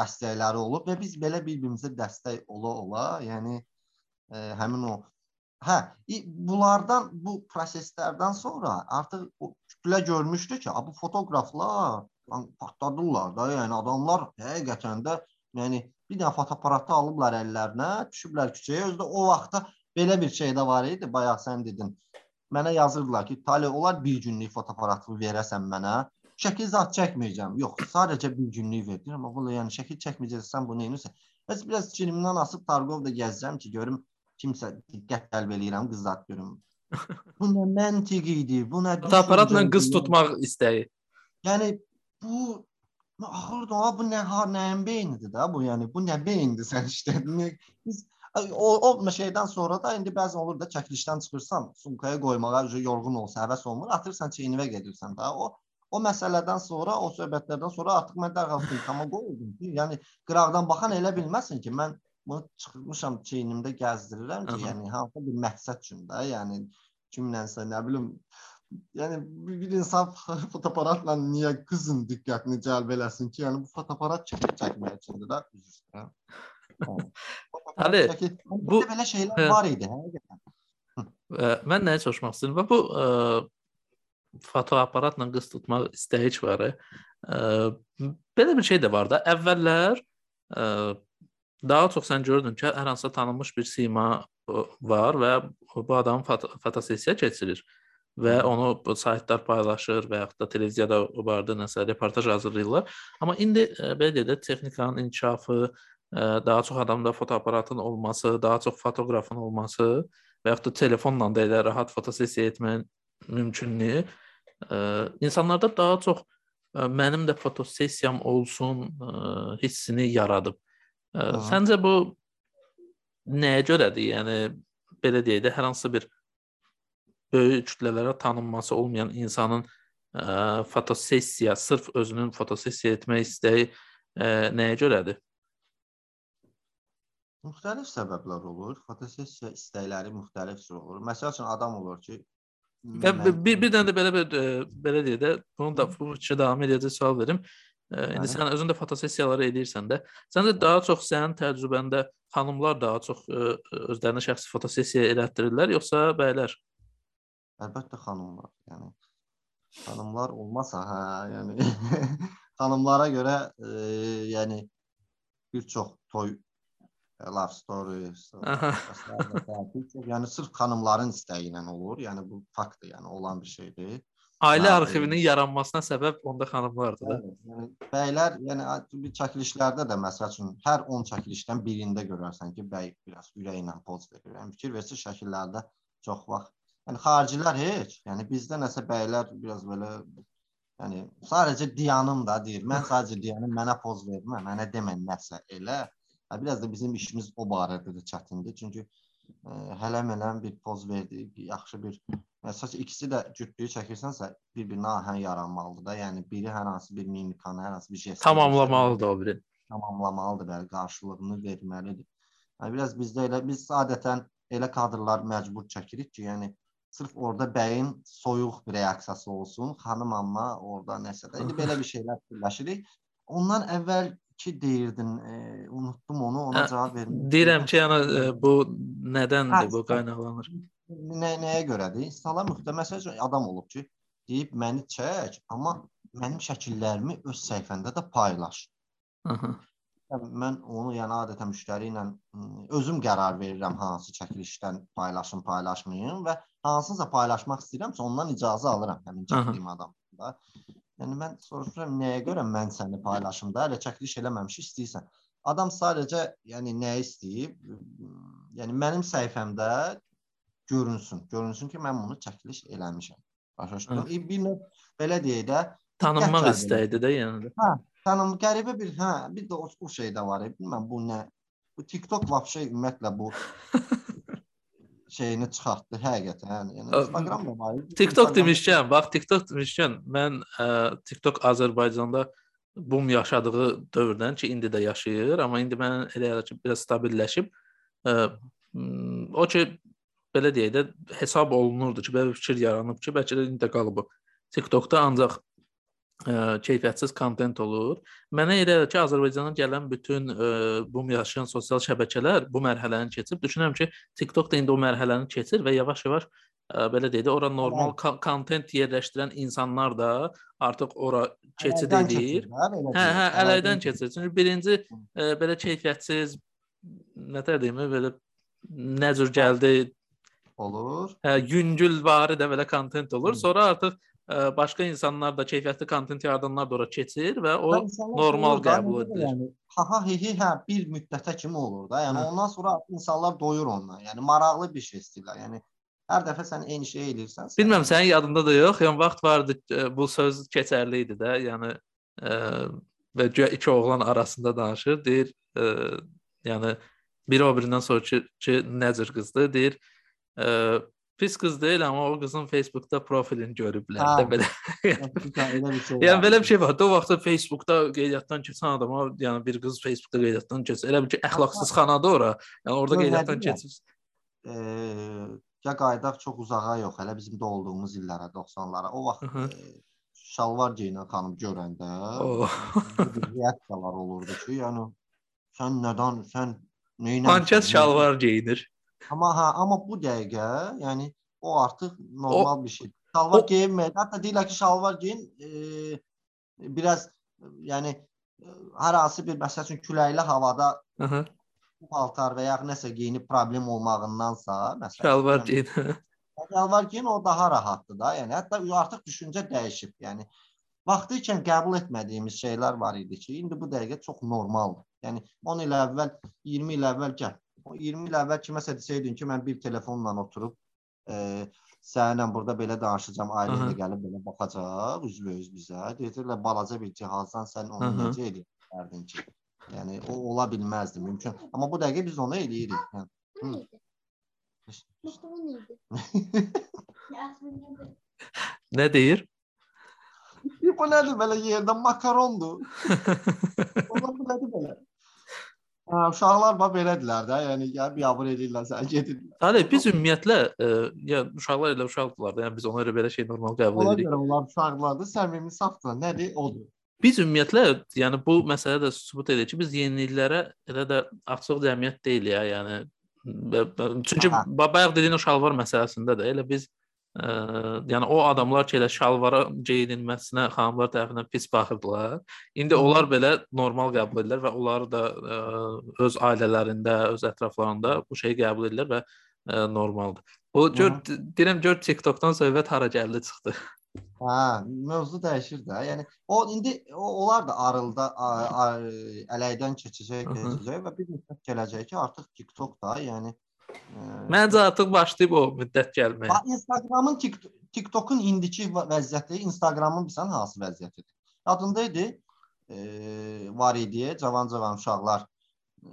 dəstəkləri olub və biz belə bir-birimizə dəstək ola-ola, yəni ə, həmin o Hə, bunlardan bu proseslərdən sonra artıq o kütlə görmüşdü ki, bu fotoqraflar partladılar da, yəni adamlar həqiqətən də yəni bir dənə fotoaparatı alıblar əllərinə, düşüblər küçəyə. Özdə o vaxtda belə bir şey də var idi, bayaq sən dedin mənə yazırdılar ki, Tale olar bir günlük fotoaparatı verəsən mənə. Şəkil zat çəkməyəcəm. Yox, sadəcə bir günlük verdim. Amma bunu yəni şəkil çəkməyəcəksən bunu nəyinsə. Bəs biraz çinimdən asıb Targovda gəzəcəm ki, görüm kimsə diqqət cəlb eləyirəm, qız zat görüm. Bu nə məntiq idi, bu nə fotoaparatla qız tutmaq istəyi. Yəni bu axırda bu nə ha nəyin beynidir də bu, yəni bu nə beyindir sən işlədin. Biz O, o şeydən sonra da indi bəzən olur da çəkilişdən çıxırsan, sumkaya qoymağa yorğun olsa, həvəs olmur, atırsan çeynivə gedirsən də. O o məsələdən sonra, o söhbətlərdən sonra artıq mən dərhal sumkama qoyurdum ki, yəni qıraqdan baxan elə bilməsin ki, mən bunu çıxmışam çeynimdə gəzdirirəm ki, Aha. yəni hansı bir məqsəd üçün də, yəni kimlənsə nə bilim Yəni bir insan fotoaparatla niyə qızın diqqətini cəlb eləsin ki, yəni bu fotoaparat çəkmək üçündür də, üzr istəyirəm. Həli bu belə şeylər hə, var idi həqiqətən. Mən nəyə çalışmaq istəyirəm? Və bu ə, fotoaparatla qız tutmaq istəyi var. Ə, belə bir şey də var da. Əvvəllər ə, daha çox sən gördün ki, hər hansısa tanınmış bir sima var və bu adam foto fotosessiya keçirir və onu saytlar paylaşır və yaxud da televiziyada o barədə nəsə reportaj hazırlayırlar. Amma indi belə deyək də texnikanın inkişafı, daha çox adamda fotoaparatın olması, daha çox fotoqrafın olması və yaxud da telefonla da elə rahat fotosessiya etməyin mümkünlüyü insanlarda daha çox mənim də fotosessiyam olsun hissini yaradıb. Aha. Səncə bu nəyə görədir? Yəni belə deyək də hər hansı bir böyük kütlələrə tanınması olmayan insanın ə, fotosessiya, sırf özünün fotosessiya etmək istəyi ə, nəyə görədir? Müxtəlif səbəblər olur. Fotosessiya istəkləri müxtəlif cür olur. Məsəl üçün adam olur ki, və bir bir dənə də belə bir belə deyək də, bunu da bu fikri davam edəcək sual verim. İndi Bəli. sən özün də fotosessiyaları edirsən də. Səncə daha çox sənin təcrübəndə xanımlar daha çox özlərinə şəxsi fotosessiya elətdirirlər yoxsa bəylər? Əlbəttə xanımlar. Yəni xanımlar olmasa, hə, yəni xanımlara görə e, yəni bir çox toy love story, çox, yəni sırf xanımların istəyi ilə olur. Yəni bu faktdır, yəni olan bir şeydir. ailə Hə, arxivinin yaranmasına səbəb onda xanımlardır da. Yəni bəylər, yəni bir çəkilişlərdə də məsəl üçün hər 10 çəkilişdən birində görərsən ki, bəy biraz ürəyi ilə poz verir. Yəni fikir versə şəkillərdə çox vaxt. Yəni xaricilər heç, yəni bizdə nəsə bəylər biraz belə yəni sadəcə Diyanım da deyir. Mən sadəcə Diyanım mənə poz vermə, mənə demə nəsə elə. Biraz da bizim işimiz o barədə də çətindir. Çünki ə, hələ mənə bir poz verdi, yaxşı bir Əsas ikisi də cütlüyü çəkirsənsə bir-birinə ahəng yaranmalıdır da. Yəni biri hər hansı bir mimikanı, hər hansı bir jest Tamamlamalıdır o biri. tamamlamalıdır, bəli, qarşılığını verməlidir. Yəni biraz bizdə elə biz adətən elə kadrlar məcbur çəkirik ki, yəni sırf orada bəyin soyuq bir reaksiyası olsun, xanım amma orada nəsə də. İndi belə bir şeylər fikirləşirik. Ondan əvvəlki deyirdin, e, unutdum onu, ona Hə, cavab vermək. Deyirəm ki, yəni e, bu nədəndir Hə, bu qaynaqlanır? Nə, nəyə görədir? İnsanlar müxtəlif məsəl üçün adam olub ki, deyib məni çək, amma mənim şəkillərimi öz səhifəndə də paylaş. Aha. Yəni, Mən onu yəni adətən müştəri ilə özüm qərar verirəm hansı çəkilişdən paylaşım, paylaşmayım və hansısa paylaşmaq istəyirəmsə ondan icazə alıram həmin çəkdiyim adamdan. Yəni mən soruşuram nəyə görə mən səni paylaşım da, elə çəkiliş eləməmiş istəyirsən. Adam sadəcə yəni nə istəyib? Yəni mənim səhifəmdə görünsün. Görünsün ki, mən bunu çəkiliş eləmişəm. Başa düşdün? Hə. Bir növ belə deyək də Tanınmaq istəyidir də yəni. də. tanım qəribə bir hə, bir də o, o şey də var. e, Bilmirəm bu nə. Bu TikTok vəbşə ümumiyyətlə bu şeyini çıxartdı həqiqətən. Yəni Instagram da var. TikTok demişkən, bax TikTok demişkən, mən ə, TikTok Azərbaycanda bum yaşadığı dövrdən ki, indi də yaşayır, amma indi mən elə ki, biraz stabilləşib ə, m, o ki belə deyək də hesab olunurdu ki, belə fikir yaranıb ki, bəlkə də indi də qalıb. TikTokda ancaq ə, keyfiyyətsiz kontent olur. Mənə elə gəlir ki, Azərbaycana gələn bütün ə, bum yaşayan sosial şəbəkələr bu mərhələni keçib. Düşünürəm ki, TikTok da indi o mərhələni keçir və yavaş-yavaş belə deyək də ora normal kontent yerləşdirən insanlar da artıq ora keçid edir. hə, Hə, ələydən keçir. Çünki birinci ə, belə keyfiyyətsiz nətər deyim, belə nə cür gəldi, olur. hə, yüngülvari də belə kontent olur. Sonra artıq başqa insanlar da keyfiyyətli kontent yaradanlar da ora keçir və o Və normal qəbul edilir. Yəni ha ha hi hi hə bir müddətə kimi olur da. Yəni Hə. ondan sonra insanlar doyur ondan. Yəni maraqlı bir şey istəyirlər. Yəni hər dəfə sən eyni şeyi eləyirsən. sən- Bilmirəm sənin yadında da yox. Yəni vaxt vardı ə, bu söz keçərli idi də. Yəni ə, və güya iki oğlan arasında danışır. Deyir, ə, yəni biri o birindən soruşur ki, ki nə cür qızdır? Deyir, ə, pis qız deyil, amma o qızın Facebookda profilini görüblər də belə. Yəni belə bir şey var. O vaxtda Facebookda qeydiyyatdan keçən adama, yəni bir qız Facebookda qeydiyyatdan keçir. Elə bir ki, əxlaqsız xanadır ora. Yəni orada qeydiyyatdan ya? keçir. Eee, ya qayıdaq çox uzağa yox, hələ bizim doğulduğumuz illərə, 90-lara. O vaxt eee, şalvar geyinən xanım görəndə Oh. reaksiyalar olurdu ki, yəni sən nədən, sən nə ilə Pankəs şalvar geyinir. Amma ha, amma bu dəqiqə, yəni o artıq normal bir şey. Şalvar o- geyinməyək. Hətta deyirlər ki, şalvar geyin, eee, biraz e, yəni e, hər hansı bir məsəl üçün küləkli havada bu paltar və ya nəsə geyinib problem olmağındansa, məsələn, Şalvar geyinir. Şalvar geyin o daha rahatdır da. Yəni hətta artıq düşüncə dəyişib. Yəni vaxtı ikən qəbul etmədiyimiz şeylər var idi ki, indi bu dəqiqə çox normaldır. Yəni 10 il əvvəl, 20 il əvvəl gəl. O 20 il əvvəl kiməsə desəydin ki, mən bir telefonla oturub e, səninlə burada belə danışacağam, ailən Aha. də gəlib belə baxacaq üzbəüz bizə. Deyirlər balaca bir cihazdan sən onu Aha. necə edərdin ki? Yəni o ola bilməzdi, mümkün. Amma bu dəqiqə biz onu eləyirik. Yəni. Hı. İşte bu neydi? Nə deyir? Bu nədir belə yerdə makarondur. Ola bu nədir belə? Hə, uşaqlar bax belədirlər də, yəni gəlib yavır edirlər, sən gedirlər. Hələ biz ümumiyyətlə, ə, ya uşaqlar elə uşaqdılar da, yəni biz ona görə belə şey normal qəbul Ona edirik. görə onlar uşaqlardır, səmimi safdır. Nədir? Odur. Biz ümumiyyətlə, yəni bu məsələ də sübut edir ki, biz yeniliklərə elə də açıq cəmiyyət deyilik ya, yəni çünki bayaq dediyin o şalvar məsələsində də elə biz ə, yəni o adamlar ki, elə şalvara geyinilməsinə xanımlar tərəfindən pis baxırdılar. İndi onlar belə normal qəbul edirlər və onları da ə, öz ailələrində, öz ətraflarında bu şeyi qəbul edirlər və ə, normaldır. Bu gör deyirəm gör TikTokdan söhbət hara gəldi çıxdı. Hə, mövzu dəyişir də. Yəni o indi o, onlar da arılda ələydən keçəcək, keçəcək və bir müddət gələcək ki, artıq TikTok da, yəni e, Məncə artıq başlayıb o müddət gəlməyə. bax, Instagramın TikTok TikTokun indiki va- vəziyyəti, Instagramın bilsən hansı vəziyyətidir? Yadında idi? E, var idi, cavan-cavan uşaqlar e,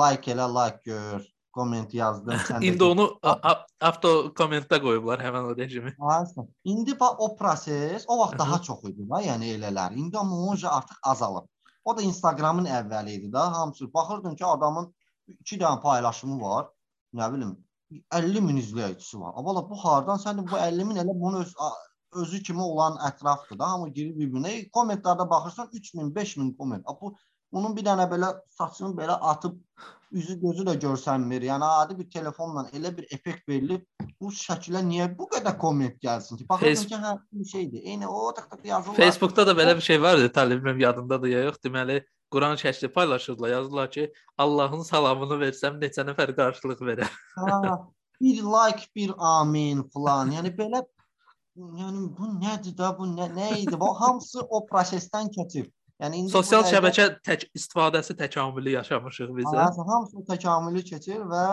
like elə, like gör, komment yazdım. də İndi onu avto kommentdə qoyublar həmin o rejimi. Aynen. İndi bax o proses o vaxt daha çox idi da, yəni elələr. İndi amma onca artıq azalıb. O da Instagramın əvvəli idi da. Hamısı baxırdın ki, adamın 2 dənə paylaşımı var. Nə bilim 50 min izləyicisi var. Amma bu hardan? Sən də bu 50 min elə bunun öz özü kimi olan ətrafdır da. Hamı girir bir-birinə. Kommentlərdə baxırsan 3000, 5000 komment. A, Bu bunun bir dənə belə saçını belə atıb üzü gözü də görsənmir. Yəni adi bir telefonla elə bir effekt verilib bu şəkilə niyə bu qədər komment gəlsin ki? Baxırsan Face- ki, hə bir şeydir. Eyni o tık tık yazırlar. Facebookda da belə bir şey var idi, Talib mənim yadımdadır ya yox. Deməli, Quran şəkli paylaşırdılar, yazdılar ki, Allahın salamını versəm neçə nəfər qarşılıq verər. Ha, bir like, bir amin falan. Yəni belə yəni bu nədir də bu nə, nə idi? Bu hamısı o prosesdən keçib. Yəni indi Sosial şəbəkə tək istifadəsi təkamülü yaşamışıq biz. Hə, hamısı təkamülü keçir və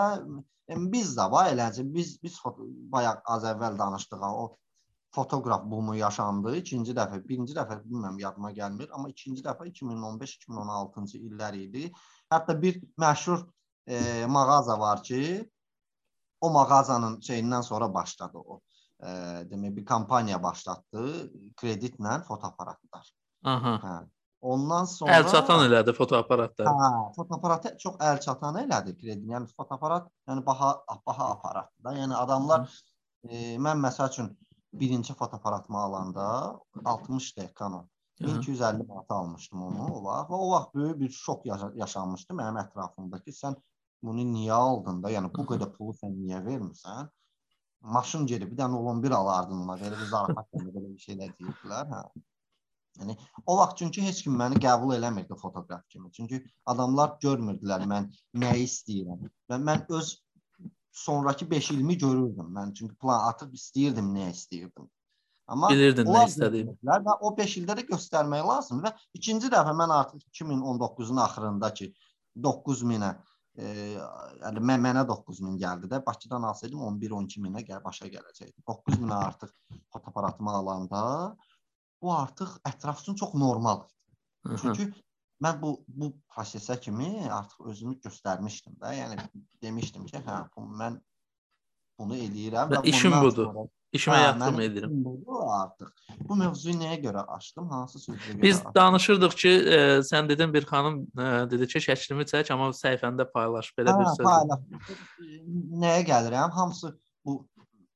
e, biz də var eləcə biz biz bayaq az əvvəl danışdıq o fotoqraf bumu yaşandı. İkinci dəfə, birinci dəfə bilmirəm yadıma gəlmir, amma ikinci dəfə 2015-2016-cı illər idi. Hətta bir məşhur e, mağaza var ki, o mağazanın şeyindən sonra başladı o. E, demək bir kampaniya başlatdı kreditlə fotoaparatlar. Aha. Hə. Ondan sonra Əl çatan elədi fotoaparatları. Hə, fotoaparatı çox əl çatan elədi kredi. Yəni fotoaparat, yəni baha baha aparatdır da. Yəni adamlar e, mən məsəl üçün birinci fotoaparatımı alanda 60 Canon Hı. 1250 manata almışdım onu o vaxt və o vaxt böyük bir şok yaşa yaşanmışdı mənim ətrafımdakı. Sən bunu niyə aldın da? Yəni bu qədər pulu sən niyə vermirsən? Maşın gedib bir dənə 11 alardın ona. Belə bir zarafat kimi belə bir şeylər deyirdilər, hə. Yəni o vaxt çünki heç kim məni qəbul eləmirdi fotoqraf kimi. Çünki adamlar görmürdülər mən nəyi istəyirəm. Və mən öz sonrakı 5 ilimi görürdüm. Mən çünki plan atıb istəyirdim nə istəyirdim. Amma Bilirdin nə görmürdülər Və o 5 ildə də göstərmək lazım və ikinci dəfə mən artıq 2019-un axırında ki 9000-ə e, yəni mən, mənə 9000 gəldi də Bakıdan alsaydım 11-12 minə gəl başa gələcəkdi. 9000-ə artıq fotoaparatımı alanda bu artıq ətraf üçün çox normal. Çünki mən bu bu prosesə kimi artıq özümü göstərmişdim də. Yəni demişdim ki, hə, bu mən bunu eləyirəm Və işim budur. sonra- İşimə Hə, mənim edirəm. budur artıq. Bu mövzuyu nəyə görə açdım? Hansı sözə görə? Biz açdım? danışırdıq ki, e, sən dedin bir xanım e, dedi ki, şəklimi çək, amma səhifəndə paylaş belə bir Hə, söz. paylaş. Nəyə gəlirəm? Hamısı bu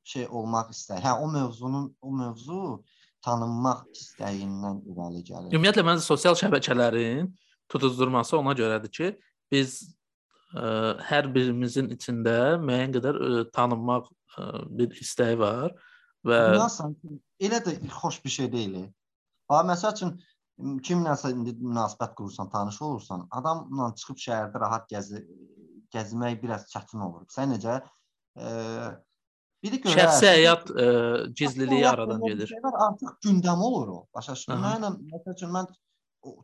şey olmaq istəyi. Hə, o mövzunun o mövzu tanınmaq istəyindən irəli gəlir. Ümumiyyətlə məncə sosial şəbəkələrin tutuzdurması ona görədir ki, biz ə, hər birimizin içində müəyyən qədər ə, tanınmaq ə, bir istəyi var və Bilirsən, elə də xoş bir şey deyil. Ha, məsəl üçün kimləsə indi münasibət qurursan, tanış olursan, adamla çıxıb şəhərdə rahat gəzi gəzmək biraz çətin olur. Sən necə e, biri görər. şəxsi həyat ə, gizliliyi Şəxsi aradan gedir. şeylər Artıq gündəm olur o. Başa düşdün? Aha. Mənlə məsəl üçün mən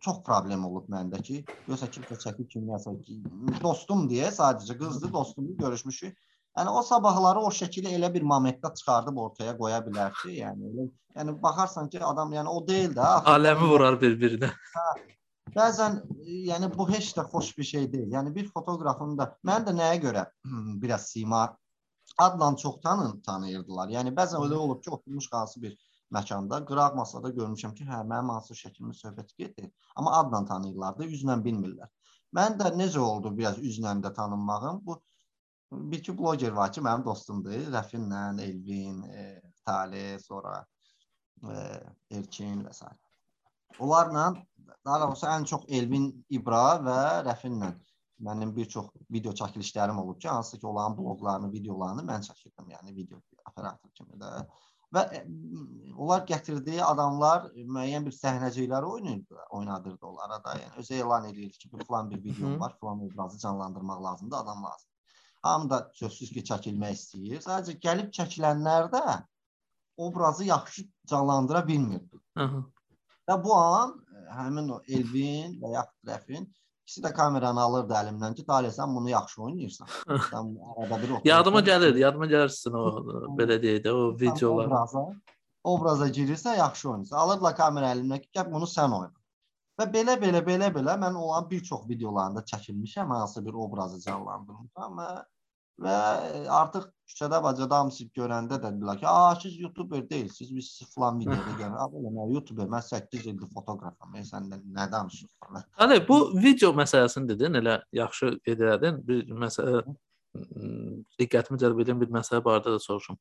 çox problem olub məndə ki, yoxsa kimsə çəkib kimləsə ki, dostum deyə sadəcə qızdı, dostumla görüşmüşük. Yəni o sabahları o şəkili elə bir momentdə çıxardıb ortaya qoya bilər ki, yəni elə yəni baxarsan ki, adam yəni o deyil də. axı- Aləmi vurar bir-birinə. Bəzən e, yəni bu heç də xoş bir şey deyil. Yəni bir fotoqrafın da mən də nəyə görə biraz sima adla çox tanın tanıyırdılar. Yəni bəzən elə olub ki, oturmuş hansı bir məkanda, qıraq masada görmüşəm ki, hə mənim hansı şəklimi söhbət gedir, amma adla tanıyırlar da, üzlə bilmirlər. Mən də necə oldu biraz üzlə də tanınmağım? Bu bir iki bloger var ki, mənim dostumdur. Rəfinlə, Elvin, e, Taleh, sonra e, Erkin və s. Onlarla daha doğrusu ən çox Elvin İbra və Rəfinlə mənim bir çox video çəkilişlərim olub ki, hansı ki, onların bloqlarını, videolarını mən çəkirdim, yəni video operator kimi də. Və e, m, onlar gətirdiyi adamlar müəyyən bir səhnəcikləri oynayırdı, oynadırdı onlara da. Yəni özü elan edirdi ki, bu falan bir videom var, falan obrazı canlandırmaq lazımdır, adam lazım. Hamı da sözsüz ki, çəkilmək istəyir. Sadəcə gəlib çəkilənlər də obrazı yaxşı canlandıra bilmirdi. Aha. Və bu an ə, həmin o Elvin və yaxud Rəfin ikisi də kameranı alırdı əlimdən ki, Dalə sən bunu yaxşı oynayırsan. Sən arada bir oturursan. Yadıma gəlir, yadıma gəlir sizin o belə deyək də o videolar. Obraza, obraza girirsən, yaxşı oynayırsan. Alırlar kamera əlindən ki, gəl bunu sən oyna. Və belə belə belə belə mən olan bir çox videolarında çəkilmişəm, hansı bir obrazı canlandırmışam və və artıq küçədə bacada hamısı görəndə də dedilər ki, "A, siz YouTuber deyilsiniz, biz sizi falan videoda görürük." "A, belə nə YouTuber? Mən 8 ildir fotoqrafam. Mən sən nə, danışırsan?" Hani bu video məsələsini dedin, elə yaxşı qeyd elədin. Bir məsələ diqqətimi cəlb edən bir məsələ barədə də soruşum.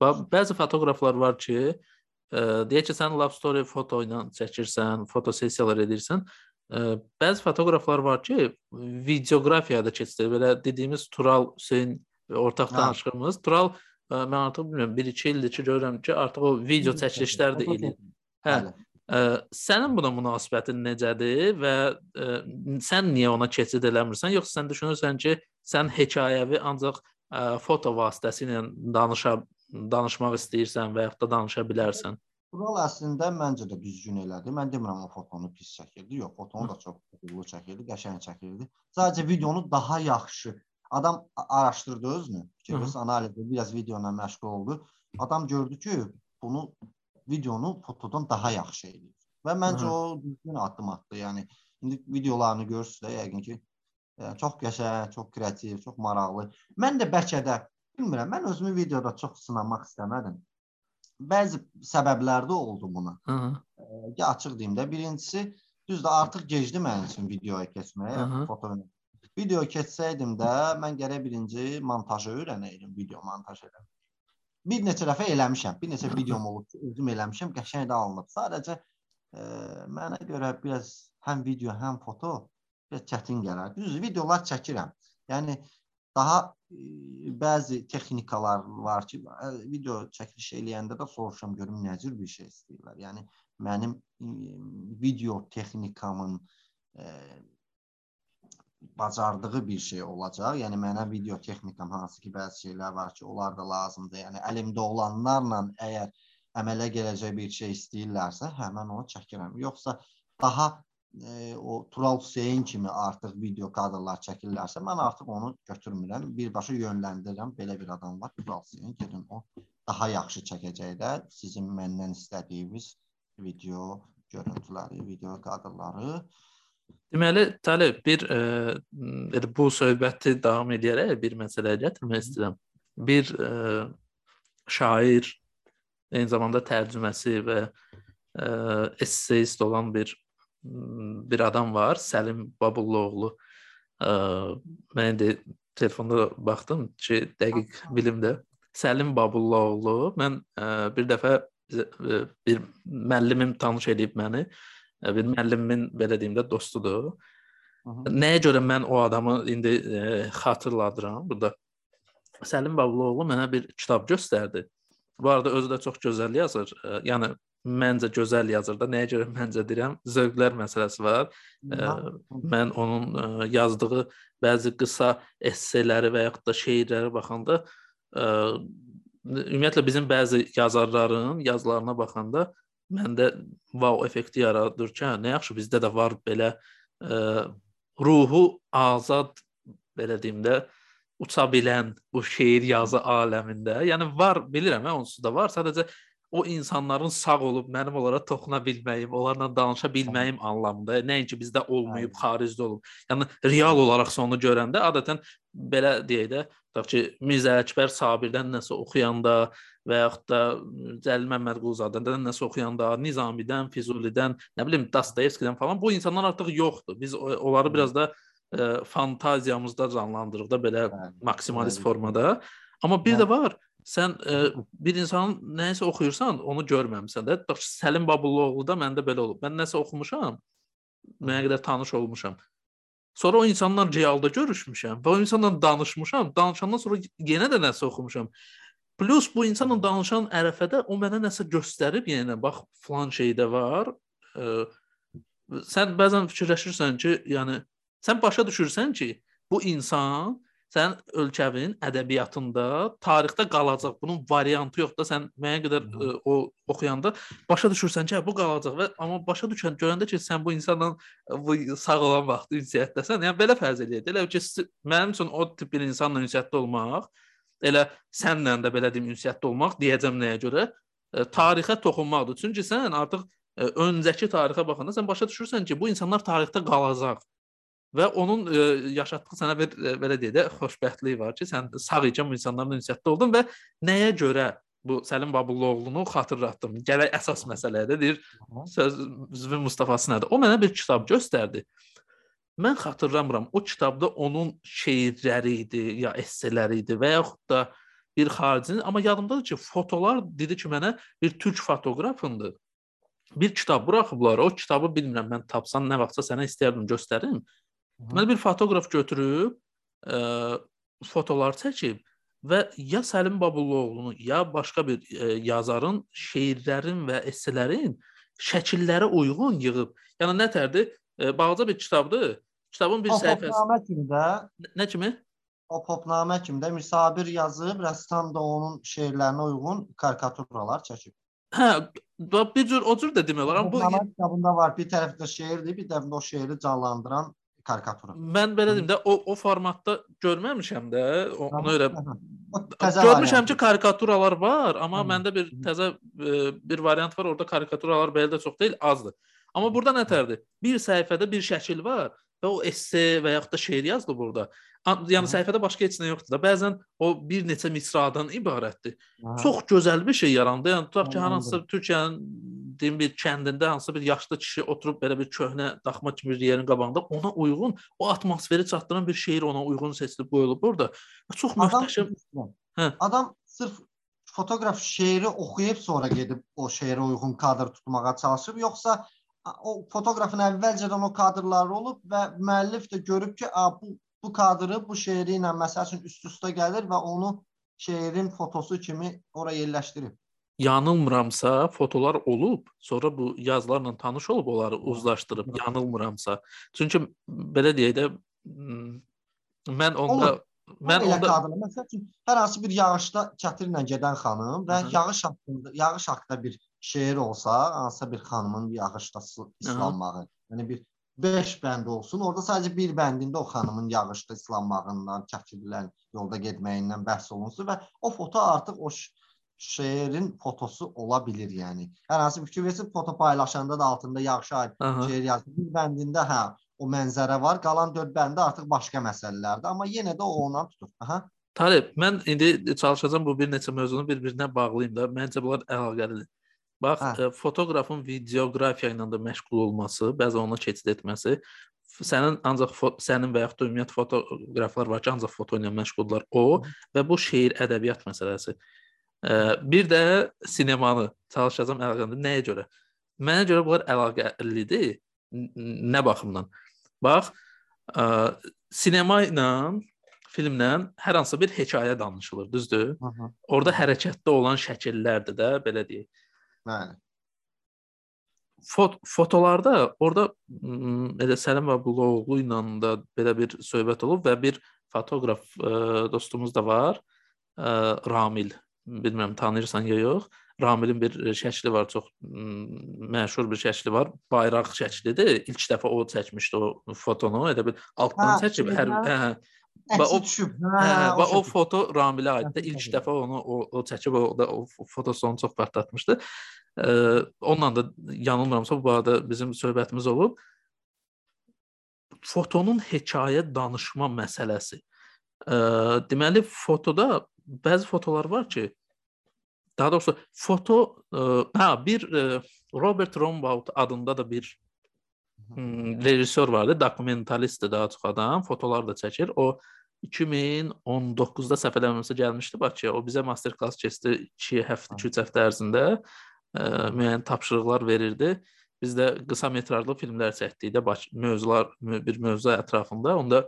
Bəzi fotoqraflar var ki, ə, deyək ki, sən love story foto ilə çəkirsən, fotosessiyalar edirsən. Ə, bəzi fotoqraflar var ki, videoqrafiyada keçir. Belə dediyimiz Tural Hüseyn ortaq Hə. tanışığımız. Tural ə, mən artıq bilmirəm 1-2 ildir ki, görürəm ki, artıq o video çəkilişlər də eləyir. Hə. Ə, sənin buna münasibətin necədir və ə, sən niyə ona keçid eləmirsən, yoxsa sən düşünürsən ki, sən hekayəvi ancaq ə, foto vasitəsilə danışa danışmaq istəyirsən və yaxud da danışa bilərsən? Tural əslində məncə də düzgün elədi. Mən demirəm o fotonu pis çəkirdi. Yox, fotonu da çox uğurlu çəkirdi, qəşəng çəkirdi. Sadəcə videonu daha yaxşı adam araşdırdı özünü. Fikirləş, analiz etdi, biraz video ilə məşğul oldu. Adam gördü ki, bunu videonu fotodan daha yaxşı eləyir. Və məncə Hı. o düzgün addım atdı. Yəni indi videolarını görürsüz də yəqin ki, yəni, çox qəşəng, çox kreativ, çox maraqlı. Mən də bəlkə də bilmirəm, mən özümü videoda çox sınamaq istəmədim. Bəzi səbəblər də oldu buna. Hı. Ya açıq deyim də, birincisi düzdür artıq gecdi mənim üçün videoya keçməyə, foto. Video keçsəydim də mən gərək birinci montajı öyrənəydim, video montaj eləmək. Bir neçə dəfə eləmişəm. Bir neçə videom olub ki, özüm eləmişəm, qəşəng də alınıb. Sadəcə e, mənə görə biraz həm video, həm foto biraz çətin gələr. Düzdür, videolar çəkirəm. Yəni daha e, bəzi texnikalar var ki, video çəkiliş eləyəndə də soruşuram görüm nə cür bir şey istəyirlər. Yəni mənim video texnikamın e, bacardığı bir şey olacaq. Yəni mənə video texnikam hansı ki bəzi şeylər var ki, onlar da lazımdır. Yəni əlimdə olanlarla əgər əmələ gələcək bir şey istəyirlərsə, həmin onu çəkirəm. Yoxsa daha e, o Tural Hüseyn kimi artıq video kadrlar çəkirlərsə, mən artıq onu götürmürəm. Birbaşa yönləndirirəm. Belə bir adam var, Tural Hüseyn. Gedin o daha yaxşı çəkəcək də sizin məndən istədiyiniz video görüntüləri, video kadrları. Deməli, Talib, bir ə, elə bu söhbəti davam edərək bir məsələyə gətirmək istəyirəm. Bir ə, şair, eyni zamanda tərcüməsi və ə, esseyist olan bir bir adam var, Səlim Babulluoğlu. Ə, mən də telefonda baxdım ki, dəqiq bilimdə Səlim Babulluoğlu. Mən ə, bir dəfə ə, bir müəllimim tanış edib məni. Ə, Bir müəllimimin belə deyim də dostudur. Hı -hı. Nəyə görə mən o adamı indi e, xatırladıram burada. Səlim Babloğlu mənə bir kitab göstərdi. Bu arada özü də çox gözəl yazır. E, yəni məncə gözəl yazır da. Nəyə görə məncə deyirəm? Zövqlər məsələsi var. E, mən onun e, yazdığı bəzi qısa esseləri və yaxud da şeirlərə baxanda e, ümumiyyətlə bizim bəzi yazarların yazılarına baxanda məndə wow effekti yaradır ki, hə, nə yaxşı bizdə də var belə ə, ruhu azad belə deyim də uça bilən bu şeir yazı aləmində. Yəni var, bilirəm, hə, onsuz da var. Sadəcə o insanların sağ olub mənim onlara toxuna bilməyim, onlarla danışa bilməyim anlamında. Nəinki bizdə olmayıb, xaricdə olub. Yəni real olaraq onu görəndə adətən belə deyək də, tutaq ki, Mirzə Əkbər Sabirdən nəsə oxuyanda və yaxud da Cəlil Məmmədquluzadən nəsə oxuyanda, Nizamidən, Füzulidən, nə bilim Dostoyevskidən falan bu insanlar artıq yoxdur. Biz onları biraz da ə, fantaziyamızda canlandırırıq da belə maksimalist formada. Amma bir də var, sən ə, bir insanın nəyisə oxuyursan, onu görməmisən də. Tutaq ki, Səlim Babulluoğlu da məndə belə olub. Mən nəsə oxumuşam, mənə qədər tanış olmuşam. Sonra o insanla realda görüşmüşəm və o insanla danışmışam. Danışandan sonra yenə də nəsə oxumuşam. Plus bu insanla danışan ərəfədə o mənə nəsə göstərib, yenə bax falan şeydə var. Ə, sən bəzən fikirləşirsən ki, yəni sən başa düşürsən ki, bu insan sənin ölkəvin ədəbiyyatında tarixdə qalacaq. Bunun variantı yoxdur. Sən müəyyən qədər ə, o oxuyanda başa düşürsən ki, hə, bu qalacaq və amma başa düşən görəndə ki, sən bu insanla bu sağ olan vaxt ünsiyyətdəsən. Yəni belə fərz eləyək. Elə ki, mənim üçün o tip bir insanla ünsiyyətdə olmaq, elə sənlə də belə deyim ünsiyyətdə olmaq deyəcəm nəyə görə? Ə, tarixə toxunmaqdır. Çünki sən artıq ə, öncəki tarixə baxanda sən başa düşürsən ki, bu insanlar tarixdə qalacaq və onun ə, yaşatdığı sənə bir ə, belə deyək də xoşbəxtlik var ki, sən sağ ikən bu insanlarla ünsiyyətdə oldun və nəyə görə bu Səlim Babulluoğlunu xatırlatdım. Gərək əsas məsələdir. Deyir, sözün Mustafası nədir? O mənə bir kitab göstərdi. Mən xatırlamıram. O kitabda onun şeirləri idi, ya esseləri idi və yaxud da bir xaricinin, amma yadımdadır ki, fotolar dedi ki, mənə bir türk fotoqrafındır. Bir kitab buraxıblar. O kitabı bilmirəm, mən tapsam nə vaxtsa sənə istəyərdim göstərim. Deməli bir fotoqraf götürüb ə, fotolar çəkib və ya Səlim Babulluoğlunu, ya başqa bir ə, yazarın şeirlərin və esselerin şəkillərə uyğun yığıb. Yəni nətərdir? Ə, balaca bir kitabdır. Kitabın bir səhifəsi popnamə kimi də, nə kimi? o popnamə kimi də Müsabir yazıb, rəssam da onun şeirlərinə uyğun karikaturalar çəkib. Hə, bir cür o cür də demək olar. Bu kitabında var. Bir tərəfdə şeirdir, bir tərəfdə o şeiri canlandıran karikatura. mən belə deyim də o o formatda görməmişəm də. O- Ona görə Görmüşəm ki, karikaturalar var, amma Hı. məndə bir təzə e, bir variant var. Orada karikaturalar belə də çox deyil, azdır. Amma burada nətərdir? Bir səhifədə bir şəkil var və o esse və yaxud da şeir yazılıb burada. Yəni səhifədə başqa heç nə yoxdur da. Bəzən o bir neçə misradan ibarətdir. Aha. Çox gözəl bir şey yarandı. Yəni tutaq ki, hər hansısa Türkiyənin deyim bir kəndində hansısa bir yaşlı kişi oturub belə bir köhnə daxma kimi bir yerin qabağında ona uyğun, o atmosferi çatdıran bir şeir ona uyğun seçilib qoyulub burada. Və Çox möhtəşəm. Hə. adam sırf fotoqraf şeiri oxuyub sonra gedib o şeirə uyğun kadr tutmağa çalışıb, yoxsa o fotoqrafın əvvəlcədən o kadrları olub və müəllif də görüb ki, a, bu bu kadrı bu şeiri ilə məsəl üçün üst-üstə gəlir və onu şeirin fotosu kimi ora yerləşdirib. yanılmıramsa fotolar olub, sonra bu yazılarla tanış olub onları uzlaşdırıb, yanılmıramsa. Çünki belə deyək də mən onda Olur. mən onda kadrlar. Məsəl üçün hər hansı bir yağışda çətirlə gedən xanım və Hı -hı. yağış haqqında, yağış haqqında bir şeir olsa, hansısa bir xanımın yağışda islanmağı, yəni bir 5 bənd olsun, orada sadəcə bir bəndində o xanımın yağışda islanmağından, çəkilən yolda getməyindən bəhs olunsun və o foto artıq o şeirin fotosu ola bilir, yəni. Hər hansı bir fikir foto paylaşanda da altında yaxşı aid şeir yazır. Bir bəndində hə, o mənzərə var, qalan 4 bəndə artıq başqa məsələlərdir, amma yenə də o ondan tutur. Aha. Talib, mən indi çalışacağam bu bir neçə mövzunu bir-birinə bağlayım da. Məncə bunlar əlaqəlidir. Bax, Hə. ə, fotoqrafın videoqrafiya ilə də məşğul olması, bəzən ona keçid etməsi, sənin ancaq sənin və yaxud da ümumiyyət fotoqraflar var ki, ancaq foto ilə məşğuldurlar. O və bu şeir ədəbiyyat məsələsi. Ə, bir də sinemanı çalışacağam əlaqəndə. Nəyə görə? Mənə görə bunlar əlaqəlidir. Nə baxımdan? Bax, ə, sinema ilə, filmlə hər hansı bir hekayə danışılır, düzdür? Aha. Orada hərəkətdə olan şəkillərdir də, belə deyək. Bəli. Fot fotolarda orada m, elə Səlim Abdullaoğlu ilə də belə bir söhbət olub və bir fotoqraf ə, dostumuz da var. Ə, Ramil. Bilmirəm tanıyırsan ya yox. Ramilin bir şəkli var, çox m, məşhur bir şəkli var. Bayraq şəklidir. İlk dəfə o çəkmişdi o fotonu. Elə bir altdan Hə, çəkib hər hə, hə. Və o-. Hə, və o foto Ramilə aiddir. İlk dəfə onu o, o çəkib o da o fotosunu çox partlatmışdı. Ə, onunla da yanılmıramsa bu barədə bizim söhbətimiz olub. Fotonun hekayə danışma məsələsi. Ə, deməli fotoda bəzi fotolar var ki, daha doğrusu foto ə, hə bir ə, Robert Rombaut adında da bir Hmm, rejissor vardı, dokumentalistdir daha çox adam, fotolar da çəkir. O 2019-da səhv eləmirəmsə gəlmişdi Bakıya. O bizə master klass keçdi 2 həftə, 2-3 həftə ərzində ə, müəyyən tapşırıqlar verirdi. Biz də qısa metrajlı filmlər çəkdik də Bakı mövzular mö- bir mövzu ətrafında. Onda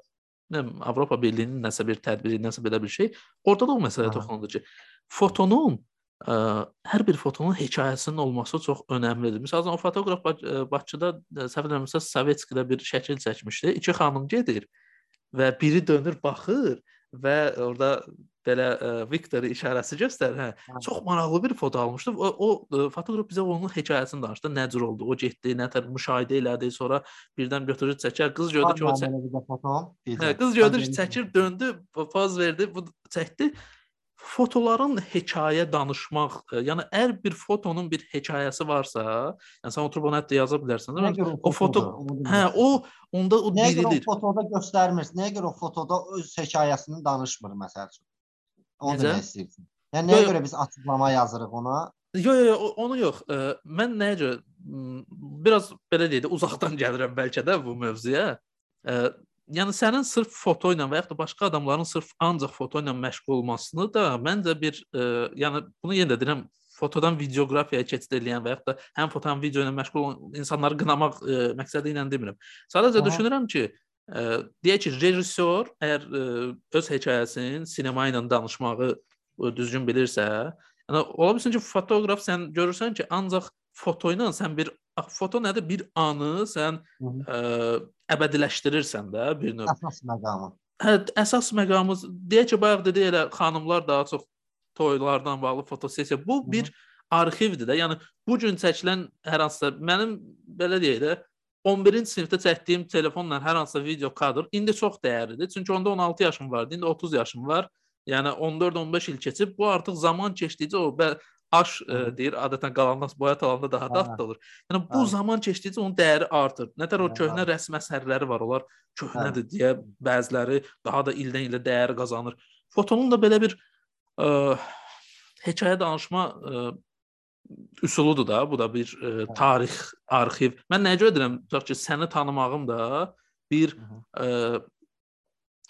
nə Avropa Birliyinin nəsə bir tədbiri, nəsə belə bir şey. Orada da o məsələyə Aha. toxunuldu ki, fotonun ə, hər bir fotonun hekayəsinin olması çox önəmlidir. Məsələn, o fotoqraf Bakıda ə, səhv eləmirəmsə Sovetskidə bir şəkil çəkmişdi. İki xanım gedir və biri dönür baxır və orada belə ə, Victory işarəsi göstərir. Hə, Hə. çox maraqlı bir foto almışdı. O, o ə, fotoqraf bizə onun hekayəsini danışdı. Nə cür oldu? O getdi, nə tər müşahidə elədi, sonra birdən götürür çəkər. Qız gördü ki, o çək belə bir də foto. Hə, qız gördü ki, çəkir, döndü, poz verdi, bu çəkdi. Fotoların hekayə danışmaq, ə, yəni hər bir fotonun bir hekayəsi varsa, yəni sən oturub onu hətta yaza bilərsən, Nəyə mi? görə O foto, hə, o onda o Nəyə görə o dirilir. fotoda göstərmir? Nəyə görə o fotoda öz hekayəsini danışmır məsəl üçün? Onu demək istəyirsən. Yəni nəyə Yox, yox. görə biz açıqlama yazırıq ona? Yo yo yo o- onu yox. Ə, mən nəyə görə biraz belə deyək də uzaqdan gəlirəm bəlkə də bu mövzuya. Yəni sənin sırf foto ilə və ya da başqa adamların sırf ancaq foto ilə məşğul olmasını da məncə bir ə, yəni bunu yenə də deyirəm fotodan videoqrafiyaya keçid edən və ya da həm foto həm video ilə məşğul olan insanları qınamaq ə, məqsədi ilə demirəm. Sadəcə Aha. düşünürəm ki, ə, deyək ki, rejissor əgər ə, öz hekayəsinin sinema ilə danışmağı ə, düzgün bilirsə, Yəni ola bilsin ki, fotoqraf sən görürsən ki, ancaq foto ilə sən bir ax, foto nədir? Bir anı sən Hı -hı. ə, əbədiləşdirirsən də bir növ. Əsas məqamı. Hə, əsas məqamımız deyək ki, bayaq dedi elə xanımlar daha çox toylardan bağlı fotosessiya. Bu Hı. bir arxivdir də. Yəni bu gün çəkilən hər hansısa mənim belə deyək də 11-ci sinifdə çəkdiyim telefonla hər hansısa video kadr indi çox dəyərlidir. Çünki onda 16 yaşım vardı, indi 30 yaşım var. Yəni 14-15 il keçib bu artıq zaman keçdikcə o aş ə, Hı. deyir adətən qalandan boyat alanda daha Hə. dadlı olur. Yəni bu Hə. zaman keçdikcə onun dəyəri artır. Nətər o Hə, köhnə hə. rəsm əsərləri var, onlar köhnədir deyə bəziləri daha da ildən ilə dəyər qazanır. Fotonun da belə bir ə, hekayə danışma ə, üsuludur da, bu da bir ə, tarix, arxiv. Mən nəyə görə deyirəm? Tutaq ki, səni tanımağım da bir ə,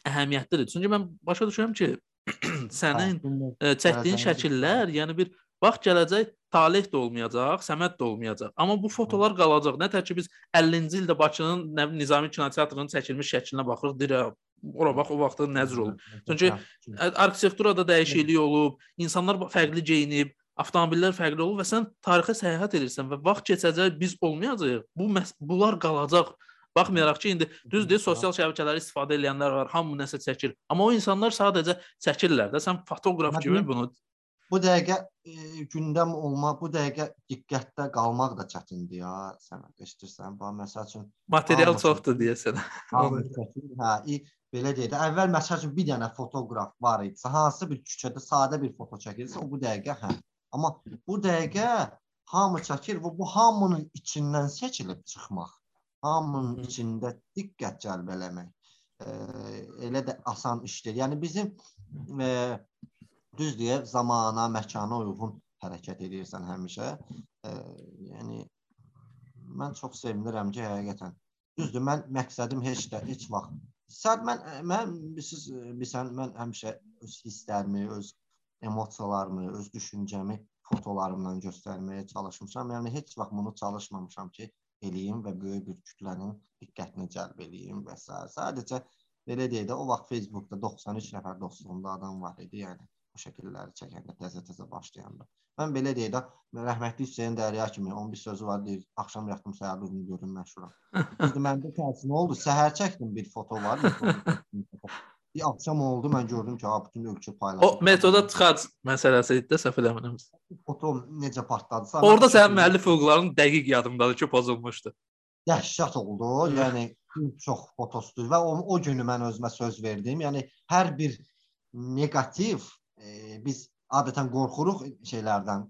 əhəmiyyətlidir. Çünki mən başa düşürəm ki, sənin Hə, ə, çəkdiyin şəkillər, yəni bir vaxt gələcək Taleh də olmayacaq, Səməd də olmayacaq. Amma bu fotolar qalacaq. Nətər ki biz 50-ci ildə Bakının nə Nizami kinoteatrının çəkilmiş şəklinə baxırıq, deyirəm, ora bax o vaxtda nə cür olub. Çünki- Arxitekturada dəyişiklik olub, insanlar fərqli geyinib, avtomobillər fərqli olub və sən tarixə səyahət edirsən və vaxt keçəcək biz olmayacağıq. Bu bunlar qalacaq. Baxmayaraq ki, indi düzdür, sosial şəbəkələri istifadə edənlər var, hamı nəsə çəkir. Amma o insanlar sadəcə çəkirlər də. Sən fotoqraf kimi bunu Bu dəqiqə e, gündəm olmaq, bu dəqiqə diqqətdə qalmaq da çətindir ya. Sən eşidirsən? Bax məsəl üçün material Hamısı. çoxdur deyəsən. Hə, i, belə deyək də, əvvəl məsəl üçün bir dənə fotoqraf var idi. Hansı bir küçədə sadə bir foto çəkirsə, o bu dəqiqə hə. Amma bu dəqiqə hamı çəkir və bu hamının içindən seçilib çıxmaq. Hamının içində diqqət cəlb eləmək. E, elə də asan iş deyil. Yəni bizim e, düz deyə zamana, məkana uyğun hərəkət edirsən həmişə. E, yəni mən çox sevinirəm ki, həqiqətən Düzdür, mən məqsədim heç də heç vaxt. Sən mən mən siz bilsən mən həmişə öz hisslərimi, öz emosiyalarımı, öz düşüncəmi fotolarımla göstərməyə çalışmışam. Yəni heç vaxt bunu çalışmamışam ki, eləyim və böyük bir kütlənin diqqətini cəlb eləyim və s. Sadəcə belə deyək də o vaxt Facebookda 93 nəfər dostluğumda adam var idi, yəni bu şəkilləri çəkəndə təzə-təzə başlayanda. Mən belə deyək də rəhmətli Hüseyn Dərya kimi onun bir sözü var, deyir, axşam yatdım səhər durdım gördüm məşhuram. Düzdür, məndə tərsi nə oldu? Səhər çəkdim bir foto var. Bir, axşam oldu, mən gördüm ki, ha bütün ölkə paylaşdı. O metoda tıxac məsələsi idi də səhv eləmirəmsə. foto necə partladısa. Orda o sənin müəllif hüquqların dəqiq yadımdadır ki, pozulmuşdu. dəhşət oldu. Yəni çox fotosudur və o, o günü mən özümə söz verdim. Yəni hər bir negativ e, biz adətən qorxuruq şeylərdən.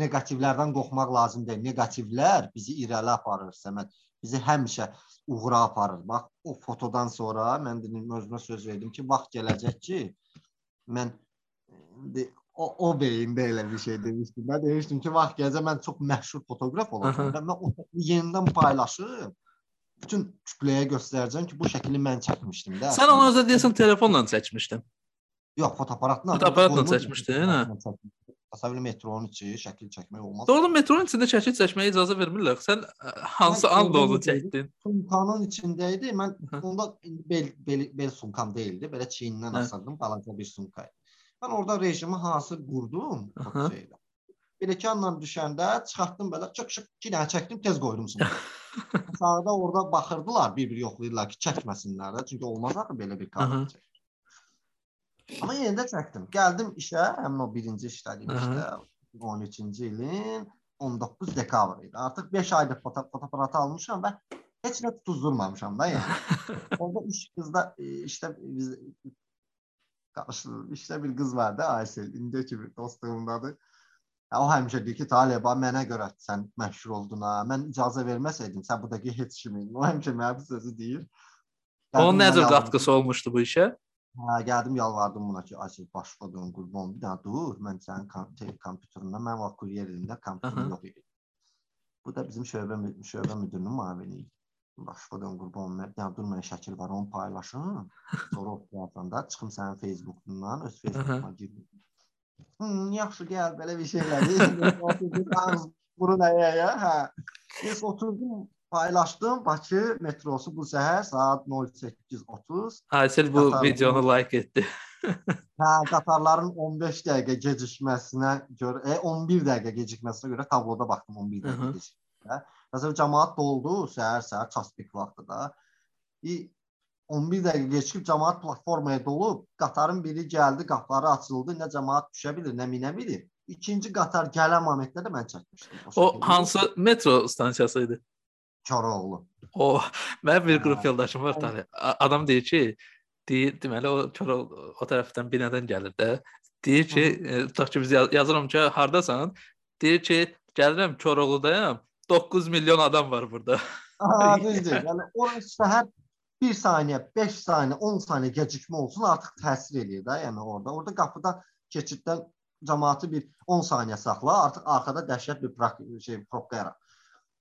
Neqativlərdən qorxmaq lazım deyil. Neqativlər bizi irəli aparır, Səməd. Bizi həmişə uğura aparır. Bax, o fotodan sonra mən dedim özümə söz verdim ki, vaxt gələcək ki, mən indi o, o beyində elə bir şey demişdim. Mən demişdim ki, vaxt gələcək mən çox məşhur fotoqraf olacağam mən o yenidən paylaşıb bütün kütləyə göstərəcəm ki, bu şəkli mən çəkmişdim də. Sən onu özə deyəsən telefonla çəkmişdin. Yox, fotoaparatla. Fotoaparatla çəkmişdin, hə? Təsəvvür metronun içi şəkil çəkmək olmaz. Doğru metronun içində şəkil çəkməyə icazə vermirlər. Sən hansı anda onu çəkdin? Sumkanın içində idi. Mən onda bel, bel, bel sumkam deyildi. Belə çiynindən Hə. asırdım, balaca bir sumka. idi. Mən orada rejimi hansı qurdum Aha. o şeylə. Biləkanla düşəndə çıxartdım belə çık iki dənə çəkdim, tez qoydum sumka. Sağda orada baxırdılar, bir-bir yoxlayırlar ki, çəkməsinlər də. Çünki olmaz axı belə bir kadr. Amma yenə də çəkdim. Gəldim işə, həmin o birinci işlədiyim Aha. işdə 13-cü ilin 19 dekabr idi. Artıq 5 aydır foto fotoaparatı almışam və heç nə tutuzdurmamışam da yəni. Orada iş qızda e, işte biz qarşılıq işte bir qız vardı Aysel. İndi ki bir dostluğumdadır. Ya, o həmişə deyir ki, Talib, bax, mənə görə sən məşhur oldun ha. Mən icazə verməsəydim, sən buradakı heç kimin. O həmişə mənə bu sözü deyir. Onun Gəldim, nə mən cür yalvardım. qatqısı olmuşdu bu işə? Hə, gəldim yalvardım buna ki, Aysel başladım, qurban bir dənə dur, mən sənin kom te- kompüterindən, mən vaxt kuryer elində Aha. kompüterim yox idi. Bu da bizim şöbə şöbə müdirinin müavini idi. Başladım qurban, mən dənə dur mən şəkil var, onu paylaşım. Sonra o platformda çıxım sənin Facebookundan, öz Facebookuma girdim. Hmm, yaxşı gəl belə bir şeylər. Ağız burun əyəyə, hə. Biz oturdum, paylaşdım. Bakı metrosu bu səhər saat 08:30 Aysel bu Qatarlı. videonu like etdi. Hə, qatarların 15 dəqiqə gecikməsinə görə, e, 11 dəqiqə gecikməsinə görə tabloda baxdım 11 Hı hı. dəqiqə gecikmə. Məsələn cəmaət doldu səhər-səhər çaspik vaxtıda. E, 11 dəqiqə keçib cəmaət platformaya dolub, qatarın biri gəldi, qapıları açıldı, nə cəmaət düşə bilir, nə minə bilir. İkinci qatar gələn momentdə də mən çəkmişdim. O şəkildə. hansı metro stansiyası idi? Koroğlu. O mənim bir qrup yoldaşım var tani. Adam deyir ki, deyir, deməli o Koro o tərəfdən binadan gəlir də. Deyir ki, e, tutaq ki biz yaz- yazıram ki, hardasan? Deyir ki, gəlirəm Koroğludayam. 9 milyon adam var burada. Aha, düzdür. Yəni orası səhər 1 saniyə, 5 saniyə, 10 saniyə gecikmə olsun artıq təsir eləyir də, yəni orada. Orada qapıda keçiddən cəmaatı bir 10 saniyə saxla, artıq arxada dəhşət bir şey probka yarat.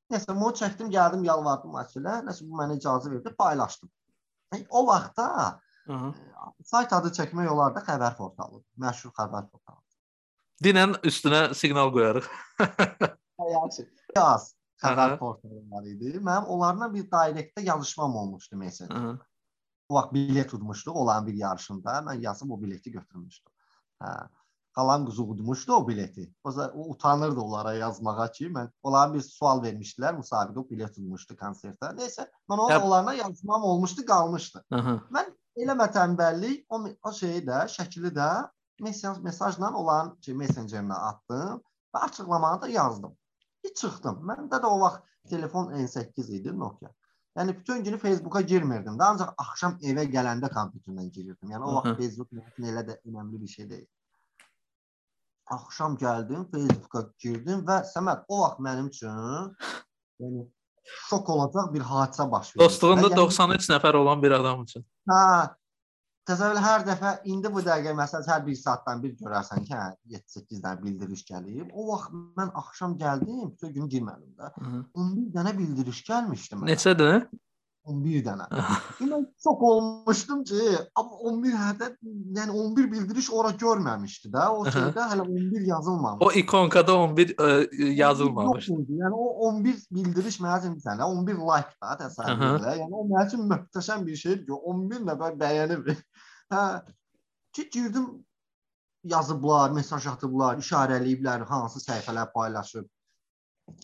Nəsə bunu çəkdim, gəldim, yalvardım Asilə. Nəsə bu mənə icazə verdi, paylaşdım. E, O vaxtda Aha. sayt adı çəkmək olar da xəbər portalı. Məşhur xəbər portalı. Dinən üstünə siqnal qoyarıq. Yaxşı. Yaz xəbər portalı var idi. Mənim onlarla bir direktdə yazışmam olmuşdu. Aha. O vaxt bilet tutmuşduq olan bir yarışında. Mən yazıb o bileti götürmüşdüm. Hə. Xalam qızı udmuşdu o bileti. O, za- o utanırdı onlara yazmağa ki, mən onlara bir sual vermişdilər, müsabiqə o bilet tutmuşdu konsertə. Nəysə, mən o, Hə. onlarla yazmam olmuşdu, qalmışdı. Aha. Eləmə tənbəllik, o, o şeyi də, şəkili də mesaj mesajla olan şey Messenger-nə atdım və açıqlamağı da yazdım. Bir çıxdım. Məndə də o vaxt telefon N8 idi, Nokia. Yəni bütün günü Facebooka girmirdim də, ancaq axşam evə gələndə kompüterdən girirdim. Yəni o vaxt Facebook mənim elə də önəmli bir şey deyil. Axşam gəldim, Facebooka girdim və Səməd o vaxt mənim üçün yəni şok olacaq bir hadisə baş verdi. Dostluğunda Yəni- 93 nəfər olan bir adam üçün. Hə. Təsəvvür hər dəfə indi bu dəqiqə məsələn hər bir saatdan bir görərsən ki, hə 7-8 dənə bildiriş gəlib. O vaxt mən axşam gəldim, bütün gün girmədim də. Aha. 11 dənə bildiriş gəlmişdi mənə. Neçədir? 11 dənə. Mən şok olmuşdum ki, amma 11 hədə yəni 11 bildiriş ora görməmişdi də. O şeydə hələ 11 yazılmamış. O ikonkada 11 ə, yazılmamış. Yox idi. Yəni o 11 bildiriş mənim üçün dənə, 11 like da təsəvvür elə. Yəni o mənim üçün möhtəşəm bir şeydir ki, 11 nəfər bəyənib. Hə. Ki girdim yazıblar, mesaj atıblar, işarələyiblər, hansı səhifələr paylaşıb.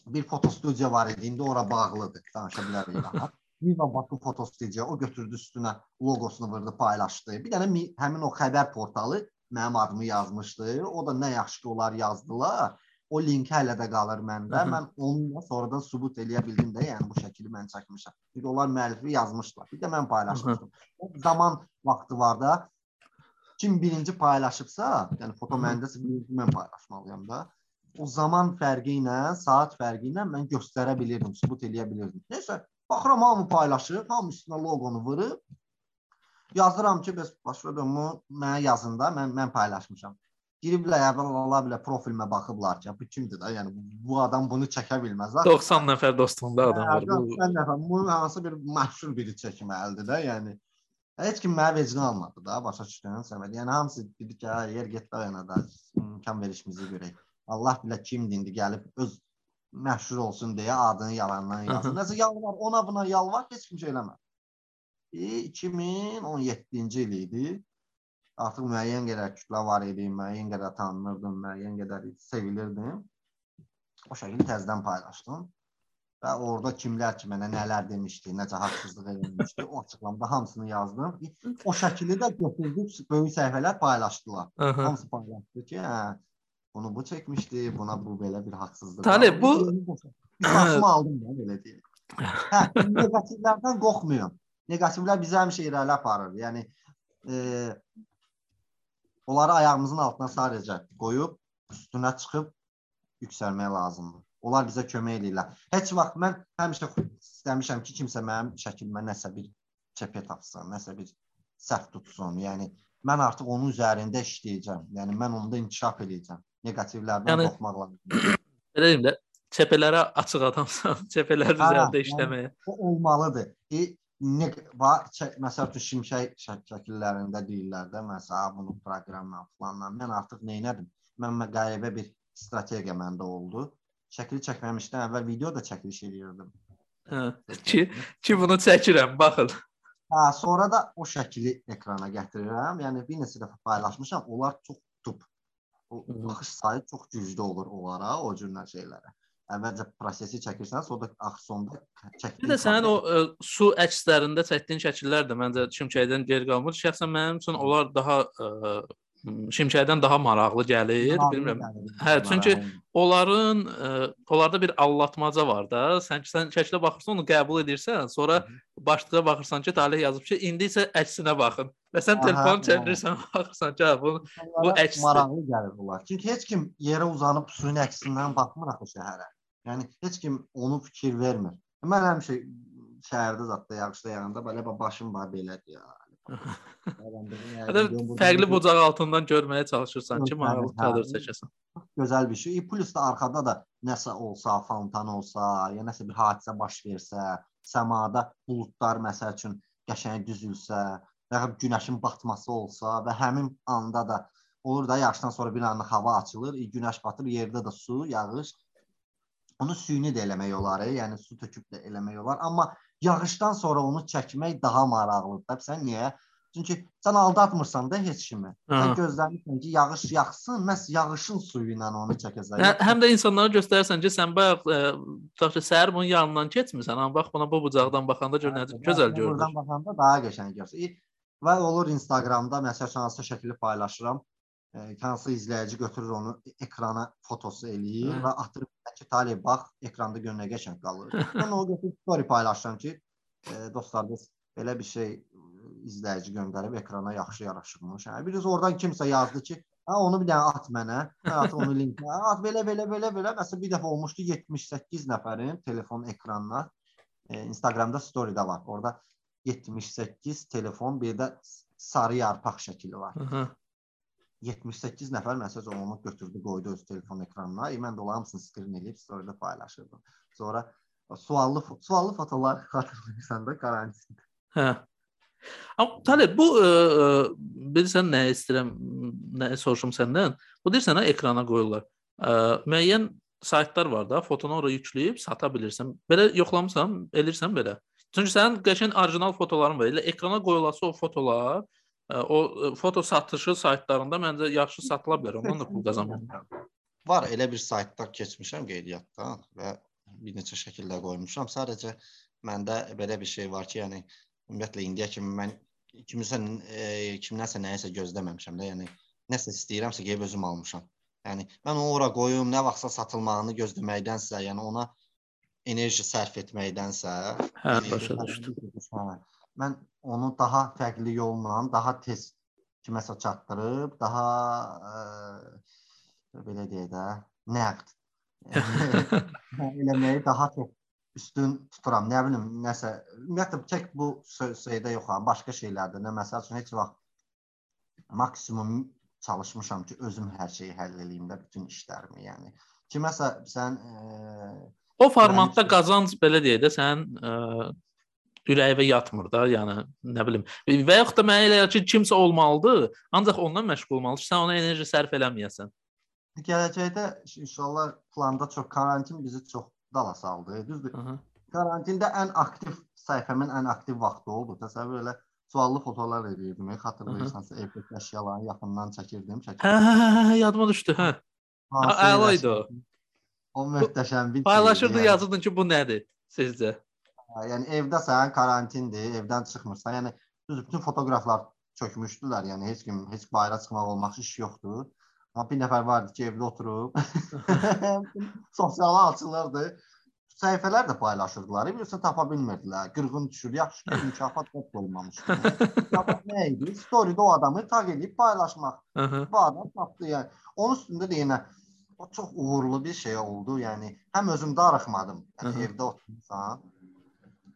Bir fotostudiya var idi, indi ora bağlıdır, danışa bilərik rahat. Viva Bakı fotostudiya, o götürdü üstünə logosunu vurdu, paylaşdı. Bir dənə mi- həmin o xəbər portalı mənim adımı yazmışdı. O da nə yaxşı ki, onlar yazdılar. O link hələ də qalır məndə. Hı hı. Mən onunla sonradan sübut eləyə bildim də, yəni bu şəkili mən çəkmişəm. Çünki onlar müəllifi yazmışlar. Bir də mən paylaşmışdım. O zaman vaxtı var da kim birinci paylaşıbsa, yəni foto Hı hı. məndəsə birinci mən paylaşmalıyam da. O zaman fərqi ilə, saat fərqi ilə mən göstərə bilirdim, sübut eləyə bilirdim. Nəysə, baxıram hamı paylaşır, hamı üstünə loqonu vurub yazıram ki, bəs başladım mənə yazında, mən mən paylaşmışam. Giriblər, əvvəl ola bilər profilimə baxıblar ki, bu kimdir də? Yəni bu adam bunu çəkə bilməz. Zaten 90 nəfər dostluğunda adam var. Bu Sən nəfər, bu hansı bir məşhur biri çəkməlidir də, yəni. Heç kim mənə vecini almadı da, başa düşdün Səməd. Yəni hamısı dedi ki, "Hə, yer get da yana da imkan verişimizi görək." Allah bilə kimdir indi gəlib öz məşhur olsun deyə adını yalandan yazır. Nəsə yalvar, ona buna yalvar, heç kim şey eləmir. E, 2017-ci il idi. Artıq müəyyən qədər kütlə var idi, müəyyən qədər tanınırdım, müəyyən qədər sevilirdim. O şəkildə təzədən paylaşdım. və orada kimlər ki mənə nələr demişdi, necə haqsızlıq edilmişdi, o açıqlamada hamısını yazdım. O şəkili də götürdük, böyük səhifələr paylaşdılar. Aha. Hamısı paylaşdı ki, hə, bunu bu çəkmişdi, buna bu belə bir haqsızlıq. Talib, bu- başımı aldım da belə deyək. Hə, negativlərdən qorxmuyorum. Negativlər bizi həmişə irəli aparır. Yəni e, onları ayağımızın altına sadəcə qoyub üstünə çıxıb yüksəlmək lazımdır. Onlar bizə kömək edirlər. Heç vaxt mən həmişə istəmişəm ki, kimsə mənim şəklimə nəsə bir çəpə tapsın, nəsə bir səhv tutsun. Yəni mən artıq onun üzərində işləyəcəm. Yəni mən onda inkişaf edəcəm. Neqativlərdən Yəni- yəni, qorxmaq lazımdır. Belə deyim də, çəpələrə açıq adamsan, çəpələr üzərində yəni- işləməyə. O olmalıdır. E, ne var məsəl üçün şimşək şək- şəkillərində deyirlər də, məsələn, bunu proqramla planla. Mən artıq nə edim? Mən mə- qəribə bir strategiya məndə oldu. Şəkil çəkməmişdən əvvəl video da çəkiliş edirdim. Hə, ki, ki bunu çəkirəm, baxın. Hə, sonra da o şəkili ekrana gətirirəm. Yəni bir neçə dəfə paylaşmışam. Onlar çox Mhm. baxış sayı çox güclü olur onlara, o cür şeylərə. Əvvəlcə prosesi çəkirsən, sonra da axır sonda Bir çəkdiyin də sənin o ə, su əkslərində çəkdiyin şəkillər də məncə şimşəkdən geri qalmır. Şəxsən mənim üçün onlar daha ə, şimşəkdən daha maraqlı gəlir, Maraqlı bilmirəm. gəlir Hə, çünki hə. onların ə, onlarda bir allatmaca var da. Sən sən şəklə baxırsan, onu qəbul edirsən, sonra başlığa baxırsan ki, talih yazıb ki, indi isə əksinə baxın. Və sən telefonu hə. çevirirsən, baxırsan hə, bu İnsanlara əksdir. maraqlı gəlir bunlar. Çünki heç kim yerə uzanıb suyun əksindən baxmır axı şəhərə. Yəni heç kim onu fikir vermir. Mən həmişə şəhərdə zətdə yağışda yağanda belə ba- başım var belədir ya. da fərqli bucaq altından görməyə çalışırsan ki, Hə, maraqlı hə. kadr çəkəsən. gözəl bir şey. Plus da arxada da nəsə olsa, fontan olsa, ya nəsə bir hadisə baş versə, səmada buludlar məsəl üçün qəşəng düzülsə, və ya günəşin batması olsa və həmin anda da olur da yağışdan sonra bir anlıq hava açılır, e, günəş batır, yerdə də su, yağış. Onu süni də eləmək olar, e, yəni su töküb də eləmək olar, amma yağışdan sonra onu çəkmək daha maraqlıdır. da. Sən niyə? Çünki sən aldatmırsan da heç kimi. Sən Aha. gözləmirsən ki, yağış yağsın, məhz yağışın suyu ilə onu çəkəcək. Hə, həm də insanlara göstərsən ki, sən bayaq ə, tutaq ki, səhər bunun yanından keçmirsən, amma bax buna bu bucaqdan baxanda gör necə gözəl görünür. Buradan baxanda daha qəşəng görürsən. Və olur Instagramda məsəl üçün hansısa şəkli paylaşıram. E, hansı izləyici götürür onu ekrana fotosu eləyir Hə. və atır ki, Talib bax, ekranda gör nə qəşəng qalır. Mən onu götürüb story paylaşıram ki, e, dostlar biz belə bir şey izləyici göndərib ekrana yaxşı yaraşırmış. Hə, bir oradan kimsə yazdı ki, hə onu bir dənə at mənə. Mən at onu linkə. At belə belə belə belə. Məsələn bir dəfə olmuşdu 78 nəfərin telefon ekranına e, Instagramda story-də var. Orada 78 telefon, bir də sarı yarpaq şəkli var. Aha. 78 nəfər məsəl onu götürdü, qoydu öz telefon ekranına. E, mən də onların hamısını skrin edib story-də paylaşırdım. Sonra suallı suallı fotolar xatırlayırsan da karantin. Hə. Amma Talib bu ə, ə, bilirsən nə istəyirəm, nə soruşum səndən. Bu deyirsən ha ekrana qoyurlar. Ə, müəyyən saytlar var da, fotonu ora yükləyib sata bilirsən. Belə yoxlamısan, elirsən belə. Çünki sənin qəşəng orijinal fotoların var. Elə ekrana qoyulası o fotolar, ə, o ə, foto satışı saytlarında məncə yaxşı satıla bilər. Ondan da pul qazanmaq. Var elə bir saytlar keçmişəm qeydiyyatdan və bir neçə şəkildə qoymuşam. Sadəcə məndə belə bir şey var ki, yəni ümumiyyətlə indiyə kimi mən kimsə e, kimdənsə nəyisə gözləməmişəm də, yəni nəsə istəyirəmsə gəlib özüm almışam. Yəni mən onu ora qoyum, nə vaxtsa satılmağını gözləməkdənsə, yəni ona enerji sərf etməkdənsə, Hə, yəni, başa düşdüm. hə, mən onu daha fərqli yolla, daha tez kiməsə çatdırıb, daha ə, belə deyək də, nəqd eləməyi daha çox üstün tuturam. Nə bilim, nəsə, ümumiyyətlə tək bu şeydə yoxam, başqa şeylərdə. Nə məsəl üçün heç vaxt maksimum çalışmışam ki, özüm hər şeyi həll eləyim də bütün işlərimi, yəni. Kiməsə sən ə, O formatda qazanc belə deyək də sənin ə, ürəyinə yatmır da, yəni nə bilim. Və yaxud da mənə elə gəlir ki, kimsə olmalıdır, ancaq ondan məşğul olmalıdır. Sən ona enerji sərf eləməyəsən. gələcəkdə inşallah planda çox karantin bizi çox dala saldı. Düzdür? Aha. Karantində ən aktiv səhifəmin ən aktiv vaxtı oldu. Təsəvvür elə suallı fotolar edirdim. Xatırlayırsansa evdəki əşyaları yaxından çəkirdim, çəkirdim. hə, hə, hə, yadıma düşdü, hə. Əla idi o. O möhtəşəm bir Paylaşırdı, yəni. yazırdın ki, bu nədir? Sizcə? Yəni evdəsən, karantindir, evdən çıxmırsan. Yəni düz bütün fotoqraflar çökmüşdülər. Yəni heç kim heç bayıra çıxmaq olmaq iş yoxdur. Amma bir nəfər vardı ki, evdə oturub sosial açılırdı. Səhifələr də paylaşırdılar. Bilirsən tapa bilmirdilər. Qırğın düşür. Yaxşı ki, mükafat olmamışdı. Mükafat nə idi? Storydə o adamı tag edib paylaşmaq. Bu adam tapdı yəni. Onun üstündə də yenə o çox uğurlu bir şey oldu. Yəni həm özüm darıxmadım. Yəni hı. evdə otursan,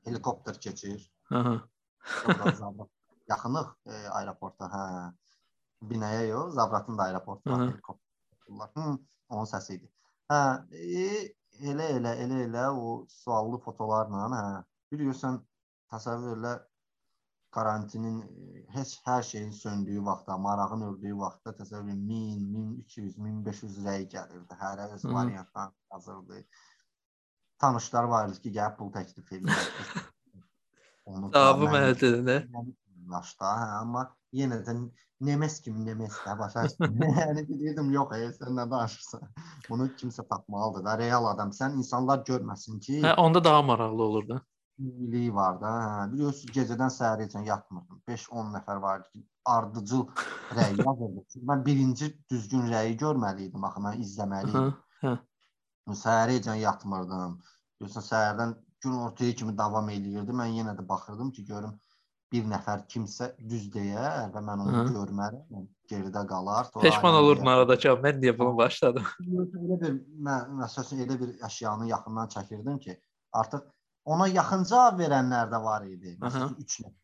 helikopter keçir. Aha. Yaxınıq e, aeroporta, hə. Binaya yox, Zabratın da aeroportu var, Hı hı. helikopterlər. Hı, onun səsi idi. Hə, e, elə elə elə elə o suallı fotolarla, hə. Bilirsən, təsəvvür elə karantinin e, heç hər şeyin söndüyü vaxtda, marağın öldüyü vaxtda təsəvvür 1000, 1200, 1500 rəy gəlirdi. Hərə öz Hı. variantdan yazırdı. Tanışlar var idi ki, gəlib pul təklif edirlər. Onu Cavabı mənədir, nə? yaşda, hə, amma yenə də Nemes kimi Nemes də başa yəni bilirdim yox, ey, sən nə danışırsan? Bunu kimsə tapmalıdır da, real adam. Sən insanlar görməsin ki, Hə, onda daha maraqlı olur da. İyiliyi var da. Hə, biliyorsunuz gecədən səhərəcən yatmırdım. 5-10 nəfər vardı ki, ardıcıl rəy yazırdı. Mən birinci düzgün rəyi görməli idim, axı mən izləməli idim. Aha. Səhərəcən yatmırdım. Görürsən səhərdən gün ortaya kimi davam eləyirdi. Mən yenə də baxırdım ki, görüm bir nəfər kimsə düz deyər və mən onu Hı. görmərəm. Geridə qalar. Peşman olurdun aradakı, mən niyə bunu başladım? Elə bir mən məsələn elə bir əşyanı yaxından çəkirdim ki, artıq ona yaxın cavab verənlər də var idi. Məsələn 3 nəfər.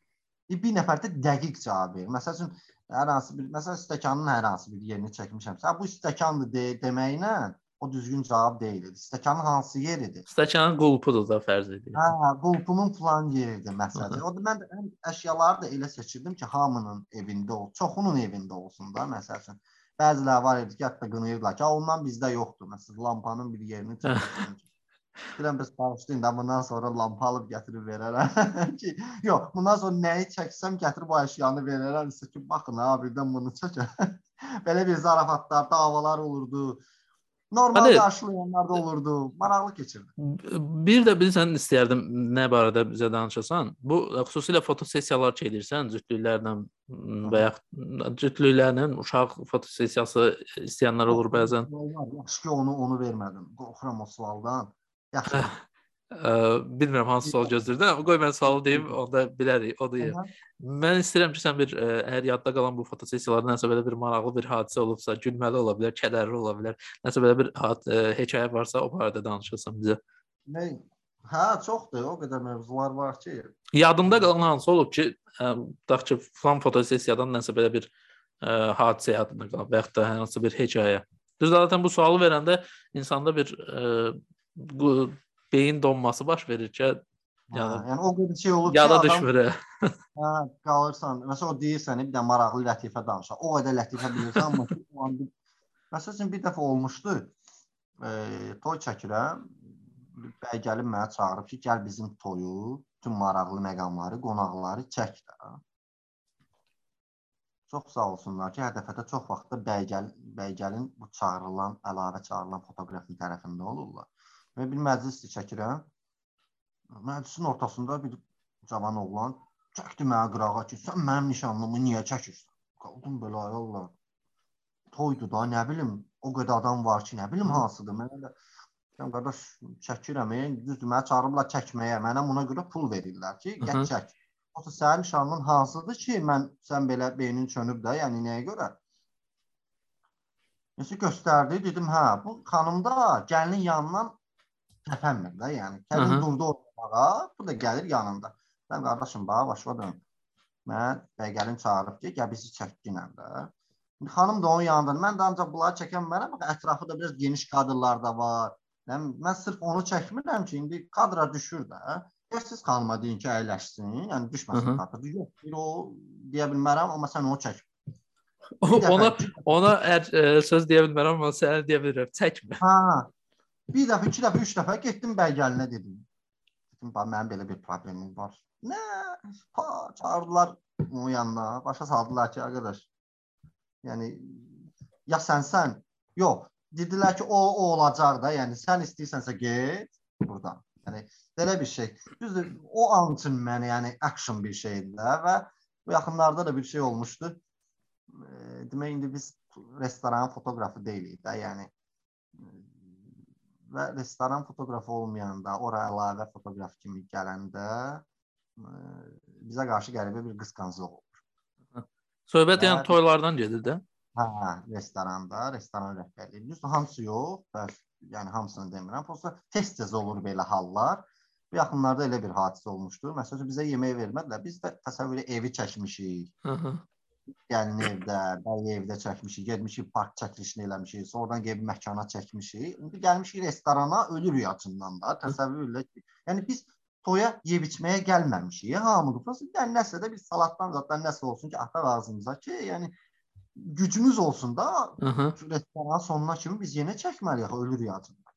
Bir, nəfər də dəqiq cavab verir. Məsələn hər hansı bir məsələn stəkanın hər hansı bir yerini çəkmişəmsə, "Ha, bu stəkandır de, deməklə o düzgün cavab deyil. Stəkanın hansı yeridir? Stəkanın qulpudur da fərz edir. Hə, qulpunun falan yeridir məsələn. O da mən də əşyaları da elə seçirdim ki, hamının evində ol, çoxunun evində olsun da məsələn. Bəziləri var idi ki, hətta qınayırdılar ki, "Ha, ondan bizdə yoxdur." Məsələn, lampanın bir yerini çəkirdim. Bilən biz bağışlayın da bundan sonra lampa alıb gətirib verərəm ki, yox, bundan sonra nəyi çəksəm gətirib o əşyanı verərəm sizə ki, baxın ha, birdən bunu çəkə. Belə bir zarafatlar, davalar olurdu. Normal qarşılayanlar da olurdu. Maraqlı keçirdi. Bir də bilirsən istəyərdim nə barədə bizə danışasan. Bu xüsusilə fotosessiyalar çəkirsən cütlüklərlə və ya cütlüklərlə uşaq fotosessiyası istəyənlər olur bəzən. Yaxşı ki, onu onu vermədim. Qorxuram o sualdan. Yaxşı. Ə, bilmirəm hansı sual gözləyirdim. amma Qoy mən sualı deyim, onda bilərik, o deyir. Mən istəyirəm ki, sən bir ə, əgər yadda qalan bu fotosessiyalarda nəsə belə bir maraqlı bir hadisə olubsa, gülməli ola bilər, kədərli ola bilər. Nəsə belə bir had, ə, hekayə varsa, o barədə danışırsan bizə. Nə? Hə, çoxdur. O qədər mövzular var ki. Yadında qalan hansı olub ki, tutaq ki, falan fotosessiyadan nəsə belə bir ə, hadisə yadında qalıb və yaxud da hər hansı bir hekayə. Düz zaten bu sualı verəndə insanda bir ə, bu beyin donması baş verir ki, Yəni, Yəni- yəni o qədər şey olur ki, yada düşmür. hə. hə, qalırsan. Məsələn o deyirsən, bir də maraqlı lətifə danışa. O qədər lətifə bilirsən, amma o an bir Məsələn bir dəfə olmuşdu. E, toy çəkirəm. Bəy gəlib mənə çağırıb ki, gəl bizim toyu, bütün maraqlı məqamları, qonaqları çək də. Çox sağ olsunlar ki, hər dəfədə çox vaxtda bəygəl bəygəlin bu çağırılan, əlavə çağırılan fotoqrafın tərəfində olurlar. Və bir məclis çəkirəm. Məclisin ortasında bir cavan oğlan çəkdi mənə qırağa ki, sən mənim nişanlımı niyə çəkirsən? Qaldım belə ay Allah. Toydu da, nə bilim, o qədər adam var ki, nə bilim hansıdır. Mənə də deyirəm qardaş çəkirəm, e, düzdür, məni çağırıblar çəkməyə. Mənə buna görə pul verirlər ki, gəl çək. Yoxsa sənin nişanlın hansıdır ki, mən sən belə beynin çönüb də, yəni nəyə görə? Nəsə göstərdi, dedim, hə, bu xanım da gəlinin yanından təpənmir də, yəni. Hı. durdu ortağa, bu da gəlir yanında. Mən qardaşım, bax, başa dön. Mən bəygəlin çağırıb ki, gəl bizi çəkginən də. Xanım da onun yanında. Mən də ancaq bunları çəkən mənəm, ətrafı da biraz geniş kadrlar da var. Yəni mən sırf onu çəkmirəm ki, indi kadra düşür də. Ya siz xanıma deyin ki, əyləşsin, yəni düşməsin hı. kadra. Yox, bir o deyə bilmərəm, amma sən onu çək. ona ona ə, söz deyə bilmərəm, amma sənə deyə bilirəm. Çəkmə. Ha. Bir dəfə, iki dəfə, üç dəfə getdim bəygəlinə dedim. Dedim, bax mənim belə bir problemim var. Nə? Pa, çağırdılar onun yanına. Başa saldılar ki, arkadaş. Yəni ya sənsən? Yox. Dedilər ki, o o olacaq da. Yəni sən istəyirsənsə get burdan. Yəni belə bir şey. Düzdür, o an üçün mənə yəni action bir şeydi də və bu yaxınlarda da bir şey olmuşdu. E, demək indi biz restoran fotoqrafı deyilik də, yəni və restoran fotoqrafı olmayanda, ora əlavə fotoqraf kimi gələndə ə, bizə qarşı qəribə bir qısqanclıq olur. Söhbət yəni toylardan gedir də. Hə, restoranda, restoran rəhbərliyi. Düzdür, hamısı yox, bəs yəni hamısını demirəm. Prosta tez-tez olur belə hallar. Bu yaxınlarda elə bir hadisə olmuşdu. Məsələn, bizə yemək vermədilər. Biz də təsəvvür evi çəkmişik. Hı -hı. Gəlin evdə, bəy evdə çəkmişik, getmişik park çəkilişini eləmişik, sonradan gedib məkana çəkmişik. İndi gəlmişik restorana, ölürük acından da. Təsəvvür elə ki, yəni biz toya yeyib içməyə gəlməmişik. Hamı prosta yəni nəsə də bir salatdan zaddan nəsə olsun ki, ataq ağzımıza ki, yəni gücümüz olsun da Hı -hı. restoran sonuna kimi biz yenə çəkməliyik, ölürük acından.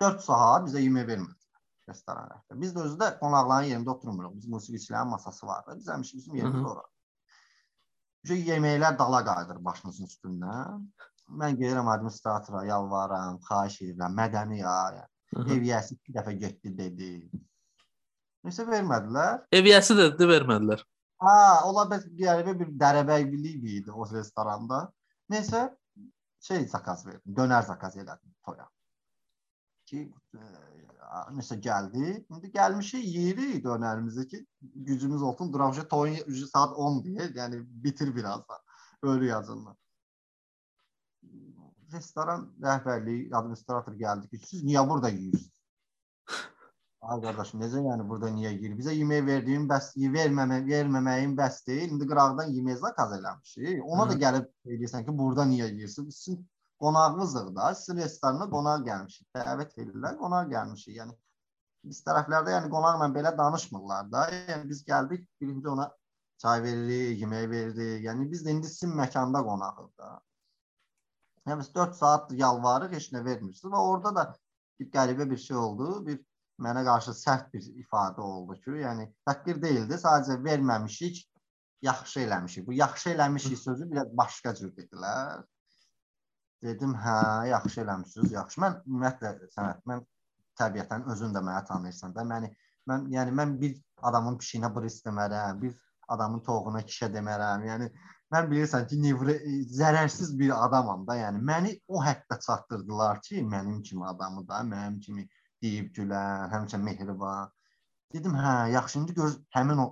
4 saat bizə yemək vermədilər restoran rəhbəri. Biz də özü də qonaqların yerində oturmuruq. Biz musiqiçilərin masası var da. Biz həmişə bizim yerimiz ora. Şey yeməklər dala qayıdır başımızın üstündən. Mən gəlirəm administratora, yalvarıram, xahiş edirəm, mədəni ya. Yəni, ev yiyəsi iki dəfə getdi dedi. Nəsə vermədilər. Ev yiyəsi də dedi vermədilər. Ha, ola bəs qəribə bir dərəbəybilik idi o restoranda. Nəsə şey zakaz verdim, dönər zakaz elədim toya. Ki e, nəsə gəldi. İndi gəlmişik yeyirik dönərimizi ki, gücümüz olsun. Duraq toyun saat 10 deyə, yəni bitir birazdan. Ölü yazınlar. Restoran rəhbərliyi, administrator gəldi ki, siz niyə burada yeyirsiniz? Ay qardaşım, necə yəni burada niyə yeyir? Bizə yemək verdiyin bəs verməmə, verməməyin bəs deyil. İndi qıraqdan yemək zakaz eləmişik. Ona da gəlib deyirsən ki, burada niyə yeyirsən? Sizin qonağımızdıq da. Sizin restorana qonaq gəlmişik. Dəvət edirlər, qonaq gəlmişik. Yəni biz tərəflərdə yəni qonaqla belə danışmırlar da. Yəni biz gəldik, birinci ona çay veririk, yemək veririk. Yəni biz də indi sizin məkanda qonağıq da. Yəni biz 4 saat yalvarırıq, heç nə vermirsiniz və orada da bir qəribə bir şey oldu. Bir mənə qarşı sərt bir ifadə oldu ki, yəni təhqir deyildi, sadəcə verməmişik, yaxşı eləmişik. Bu yaxşı eləmişik sözü biraz başqa cür dedilər. Dedim, hə, yaxşı eləmisiniz, yaxşı. Mən ümumiyyətlə sənət, mən təbiətən özün də mənə tanıyırsan da. Məni mən yəni mən bir adamın pişiyinə bris demərəm, bir adamın toğuna kişə demərəm. Yəni mən bilirsən ki, nevri zərərsiz bir adamam da. Yəni məni o həddə çatdırdılar ki, mənim kimi adamı da, mənim kimi deyib gülən, həmişə mehriban. Dedim, hə, yaxşı indi gör həmin o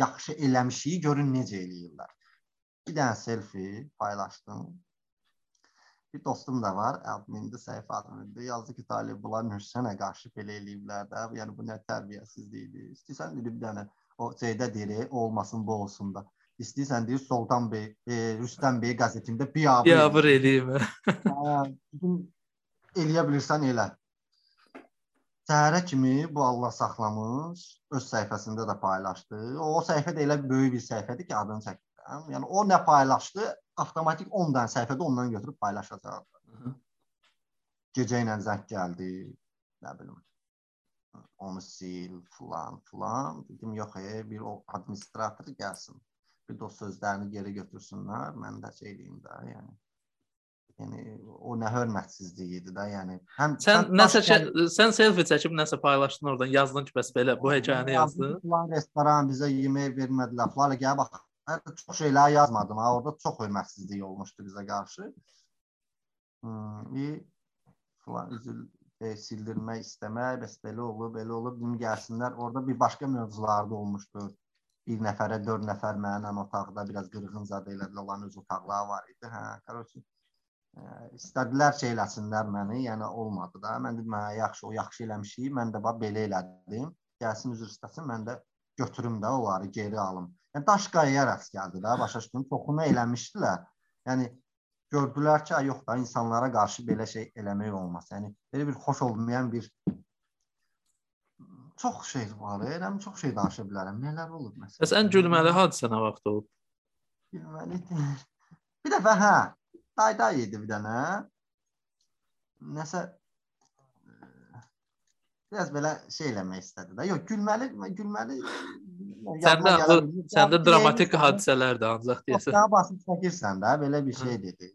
yaxşı eləmişiyi görün necə eləyirlər. Bir dənə selfie paylaşdım. Bir dostum da var, admindi, səhifə admindi. Yazdı ki, Talib bunlar Hüsənə qarşı belə eləyiblər də. Yəni bu nə tərbiyəsizlikdir. İstəyirsən dedi bir dənə o şeydə deyir, olmasın bu olsun da. İstəyirsən deyir Soltan bəy, e, Rüstəm bəy qəzetində biabır. Biabır eləyim. hə, eləyə bilirsən elə. Səhərə kimi bu Allah saxlamış, öz səhifəsində də paylaşdı. O, o səhifə də elə böyük bir səhifədir ki, adını çəkmirəm. Yəni o nə paylaşdı, avtomatik 10 dənə səhifədə ondan götürüb paylaşacaqdı. Gecə ilə zəng gəldi, nə bilim. Onu sil, filan, filan. Dedim, yox, e, bir o administrator gəlsin. Bir də o sözlərini geri götürsünlər, mən də şey deyim də, yəni. Yəni o nə hörmətsizlik idi də, yəni. Həm sən nəsə şey, sən selfie çəkib nəsə paylaşdın oradan, yazdın ki, bəs belə bu hekayəni yazdın. Falan restoran bizə yemək vermədilər. Falan gəl bax. Hətta çox şeylər yazmadım. Ha, orada çox hörmətsizlik olmuşdu bizə qarşı. Hmm, bir filan üzül e, sildirmək istəmək, bəs belə olub, belə olub, dim gəlsinlər. Orada bir başqa mövzularda olmuşdu. Bir nəfərə 4 nəfər mənlə otaqda biraz qırğın zadə elədilər. Onların öz otaqları var idi. Hə, qarşı e, istədilər şey eləsinlər məni, yəni olmadı da. Mən dedim, hə, yaxşı, o yaxşı eləmişik. Mən də bax belə elədim. Gəlsin üzr istəsin, mən də götürüm də onları geri alım. Yəni daş qayaya rast gəldi də, başa düşdün? Çoxunu eləmişdilər. Yəni gördülər ki, yox da insanlara qarşı belə şey eləmək olmaz. Yəni belə bir xoş olmayan bir çox şey var. Elə çox şey danışa bilərəm. Nələr olub məsələn? Bəs ən gülməli hadisə nə vaxt olub? Gülməli. Bir dəfə hə, dayday idi bir dənə. Nəsə biraz belə şey eləmək istədi də. Yox, gülməli, gülməli. Səndə səndə dramatik hadisələr də ancaq deyəsən. Daha basıb çəkirsən də, belə bir şey dedi.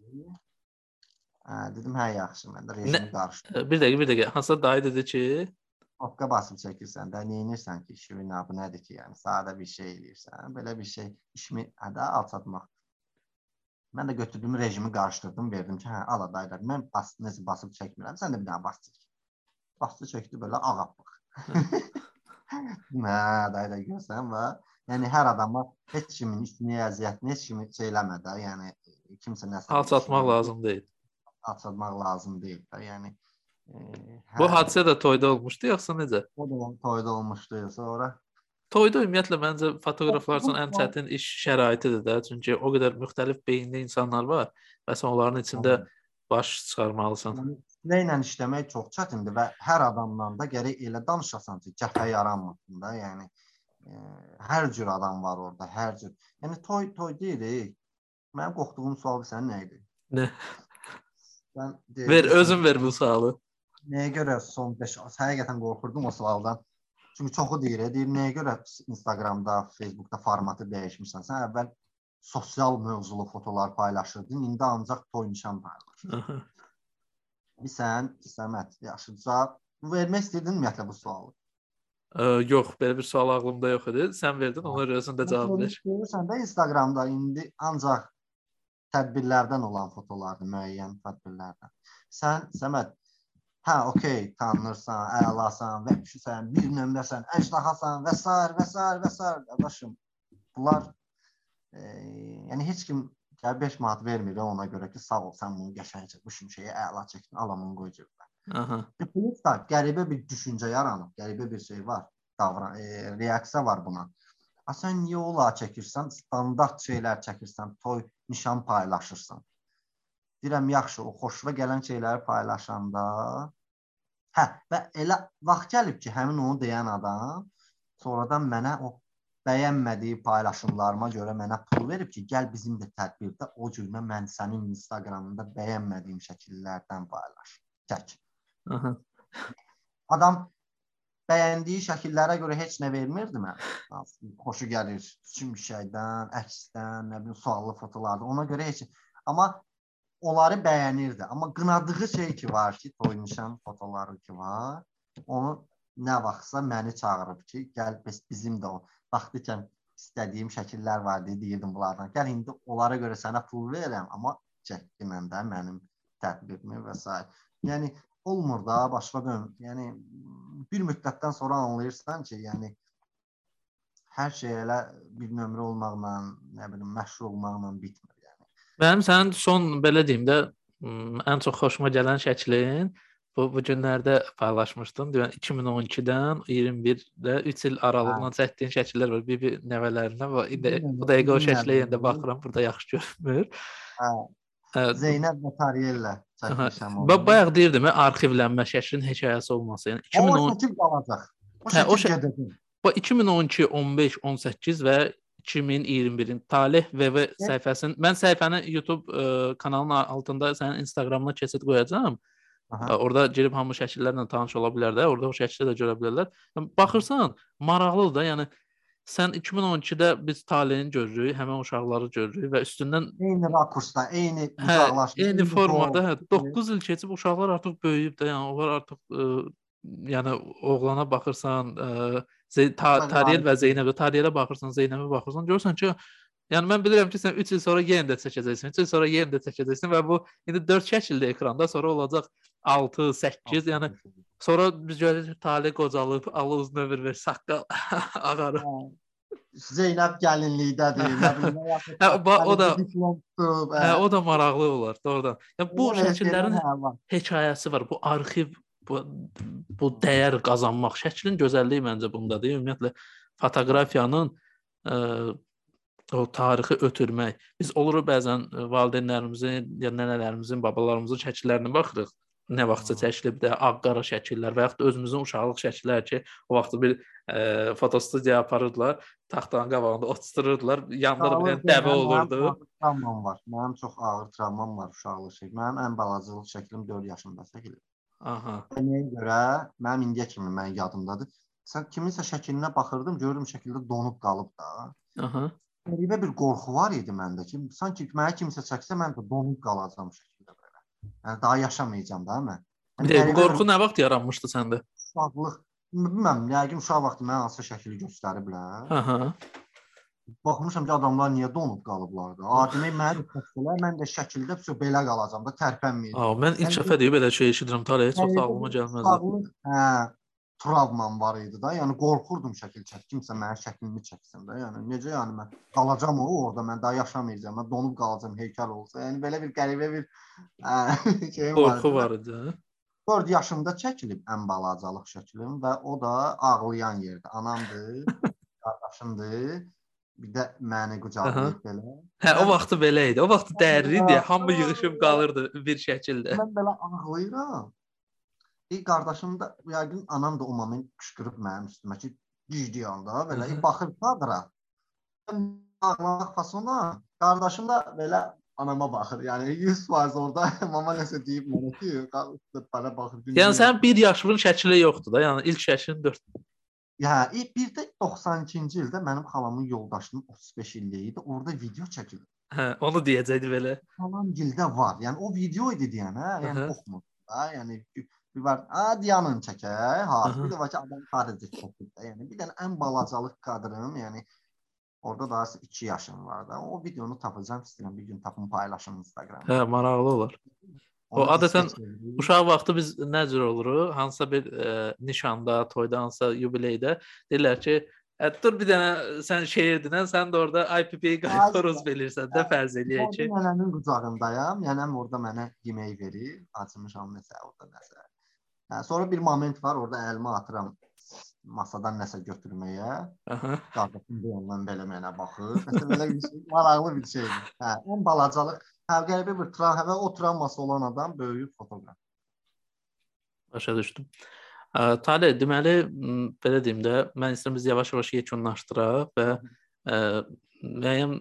Hə, dedim hə yaxşı, mən də rejim qarşı. Bir dəqiqə, bir dəqiqə. Hansısa dayı dedi ki, Hopqa basıb çəkirsən də, neynirsən ki, işin abı nədir ki, yəni sadə bir şey eləyirsən. Belə bir şey işimi hədə alçatmaq. Mən də götürdüm rejimi qarışdırdım, verdim ki, hə, al adaylar. Mən bas necə basıb çəkmirəm, sən də bir dənə bas çək. Bastı çəkdi belə ağappaq. Hə, adaylar görsən və yəni hər adama heç kimin üstünə əziyyətini heç kimi şey eləmə də, yəni kimsə nəsə Alçatmaq lazım deyil. alçatmaq lazım deyil də. Yəni e, Bu hadisə də toyda olmuşdu yoxsa necə? o da toyda olmuşdu sonra. Toyda ümumiyyətlə məncə fotoqraflar üçün ən çətin iş şəraitidir də, çünki o qədər müxtəlif beyinli insanlar var və sən onların içində baş çıxarmalısan. Yəni kütlə işləmək çox çətindir və hər adamla da gərək elə danışasan ki, cəbhə yaranmasın da, yəni e, hər cür adam var orada, hər cür. Yəni toy toy deyirik. Mənim qorxduğum sual sən nə idi? Nə? Sən Ver özün ver bu sualı. Nəyə görə son 5 həqiqətən qorxurdum o sualdan. Çünki çoxu deyir, deyir nəyə görə Instagramda, Facebookda formatı dəyişmirsən? Sən əvvəl sosial mövzulu fotolar paylaşırdın, indi ancaq toy nişan paylaşırsan. Aha. Sən Səməd, yaxşı cavab vermək istəyirdin ümumiyyətlə bu sualı? Ə, yox, belə bir sual ağlımda yox idi. Sən verdin, ona görə özün də cavab ver. Görürsən də Instagramda indi ancaq tədbirlərdən olan fotolardır, müəyyən tədbirlərdən. Sən Səməd, hə, okey, tanınırsan, əlasan, vəhşisən, bir nömrəsən, əjdahasan və s. və s. və s. qardaşım. Bunlar e, yəni heç kim gəl 5 manat vermir ona görə ki, sağ ol, sən bunu qəşəng çəkmişin şeyi əla çəkdin, alamın qoy cibinə. Aha. Plus da qəribə bir düşüncə yaranıb, qəribə bir şey var, davran, e, reaksiya var buna. A sən niyə ola çəkirsən, standart şeylər çəkirsən, toy, nişan paylaşırsan. Deyirəm yaxşı, o xoşuna gələn şeyləri paylaşanda hə və elə vaxt gəlib ki, həmin onu deyən adam sonradan mənə o bəyənmədiyi paylaşımlarıma görə mənə pul verib ki, gəl bizim də tədbirdə o cürünə mən sənin Instagramında bəyənmədiyim şəkillərdən paylaş. Çək. Aha. Adam bəyəndiyi şəkillərə görə heç nə vermirdi mən. Xoşu gəlir, kim şeydən, əksdən, nə bilim suallı fotolardan. Ona görə heç amma onları bəyənirdi. Amma qınadığı şey ki var ki, toy nişan fotoları ki var, onu nə vaxtsa məni çağırıb ki, gəl biz bizim də o vaxtıkən istədiyim şəkillər var deyə deyirdim bunlardan. Gəl indi onlara görə sənə pul verirəm, amma çəkdimən də mənim tədbirimi və s. Yəni olmur da başqa dön. Yəni bir müddətdən sonra anlayırsan ki, yəni hər şey elə bir nömrə olmaqla, nə bilim, məşhur olmaqla bitmir yəni. Mənim sənin son belə deyim də ən çox xoşuma gələn şəklin bu bu günlərdə paylaşmışdın. Deyən 2012-dən 21-də 3 il aralığından çəkdiyin şəkillər var. Bir-bir nəvələrindən və indi bu dəqiqə o şəklə yenə baxıram, burada yaxşı görünmür. Hə, Zeynəb və Tariyellə çəkmişəm onu. Bax bayaq deyirdim, arxivlənmə şəklin hekayəsi olması. Yəni O 2010 şəkil qalacaq. O Hə, o şəkil şə- gedəcək. Bu 2012, 15, 18 və 2021-in Taleh VV səhifəsinin mən səhifənin YouTube ə, kanalının altında sənin Instagramına keçid qoyacağam. Aha. Orada girib hamı şəkillərlə tanış ola bilər də, orada o şəkli də görə bilərlər. Baxırsan, maraqlıdır da, yəni sən 2012-də biz Talehin görürük, həmin uşaqları görürük və üstündən Eyni rakursda, eyni hə, uzaqlaşma. eyni formada, hə, form. 9 il keçib uşaqlar artıq böyüyüb də, yəni onlar artıq ə, yəni oğlana baxırsan, ə, Bəli, Tariyel və. Zeynəbə, Tariyelə baxırsan, Zeynəbə baxırsan, görürsən ki, yəni mən bilirəm ki, sən 3 il sonra yenə də çəkəcəksən, 3 il sonra yenə də çəkəcəksən və bu indi 4 şəkildə ekranda, sonra olacaq 6, 8, yəni sonra biz ki, Talih qocalıb, Allah uzun ömür ver, saqqal ağarır. Zeynəb gəlinlikdədir. Hə, o da- tutub, Hə, o da maraqlı olar, doğrudan. Yəni bu şəkillərin hə, hekayəsi var. Bu arxiv bu bu dəyər qazanmaq, şəklin gözəlliyi məncə bundadır. Ümumiyyətlə fotoqrafiyanın ə, o tarixi ötürmək. Biz olur bəzən ə, valideynlərimizin, ya nənələrimizin, babalarımızın şəkillərinə baxırıq. Nə vaxtsa çəkilib də ağ-qara şəkillər və yaxud da özümüzün uşaqlıq şəkilləri ki, o vaxt bir ə, fotostudiya aparırdılar, taxtanın qabağında otururdular. Yanında da bir dəvə olurdu. Travmam var. Mənim çox ağır travmam var uşaqlıq şey. Mənim ən balacılıq şəklim 4 yaşımda çəkilib. Aha. Nəyə görə? Mənim indiyə kimi mənim yadımdadır. Sən kiminsə şəklinə baxırdım, görürüm şəkildə donub qalıb da. Aha. Qəribə bir qorxu var idi məndə ki, sanki mənə kimsə çəksə mən də donub qalacağam şəkildə belə. Yəni daha yaşamayacağam da mən. Bir də qorxu nə vaxt yaranmışdı səndə? uşaqlıq bilmirəm, yəqin uşaq vaxtı mənə hansı şəkli göstəriblər. Aha. Baxmışam ki, adamlar niyə donub qalıblar da. A, demək mənə şəkillər, mən də şəkildə vəsə belə qalacam da, tərpənməyəcəm. Aa, mən ilk Yəni- dəfə deyib belə şey eşidirəm. Vaxt Yəni, ağlıma gəlməzdi. Hə, travmam var idi da. Yəni qorxurdum şəkil çək, kimsə mənim şəklimi çəksin də. Yəni necə yəni mən qalacam o orada, mən daha yaşamayacağam. Mən donub qalacam heykəl olsa. Yəni belə bir qəribə bir hə, şeyim var. Qorxu var idi. hə? 4 yaşımda çəkilib ən balacalıq şəklim və o da ağlayan yerdə. Anamdır, qardaşımdır. Bir də məni qucaqlayıb belə. Hə, o vaxtı belə idi. O vaxtı dərli idi. Aa, Hamı yığılıb qalırdı bir şəkildə. Mən belə ağlayıram. Bir qardaşım da yəqin anam da o moment qışqırıb mənim üstümə ki, gicdi anda belə hı. baxır kadra. Ağlamaq fasona. Qardaşım da belə anama baxır. Yəni 100% orada mama nəsə deyib mənə ki, bana baxır. Yəni sənin 1 yaşının şəkli yoxdur da. Yəni ilk şəklin 4. Ya, e, bir də 92-ci ildə mənim xalamın yoldaşının 35 illiyi idi. Orada video çəkildi. Hə, onu deyəcəkdi belə. Xalam gildə var. Yəni o video idi deyən, hə? Yəni oxumur. Ha, yəni bir var, a Diyanın çəkək, ha, bir də var ki, adam xarici çəkir də. Yəni bir dənə ən balacalıq kadrım, yəni orada da 2 yaşım var da. O videonu tapacağam istəyirəm bir gün tapım paylaşım Instagramda. Hə, maraqlı olar. O adətən. Uşaq vaxtı biz nə cür oluruq? Hansısa bir e, nişanda, toyda, hansısa yubileydə deyirlər ki, "Ə, dur bir dənə sən şeir dinən, sən də orada IPP-yi qaytarız bilirsən də fərz eləyək ki. Nənənin qucağındayam. Nənəm orada mənə yemək verir. Acımışam nəsə orada nəsə. Hə, sonra bir moment var, orada əlimi atıram masadan nəsə götürməyə. Qardaşım da ondan belə mənə baxır. Məsələn belə bir şey, maraqlı bir şeydir. Hə, ən balacalıq, hə, qəribə bir travma, o travması olan adam böyük fotoqraf. Başa düşdüm. Ə, Talih, deməli, belə deyim də, mən istəyirəm biz yavaş-yavaş yekunlaşdıraq və ə, müəyyən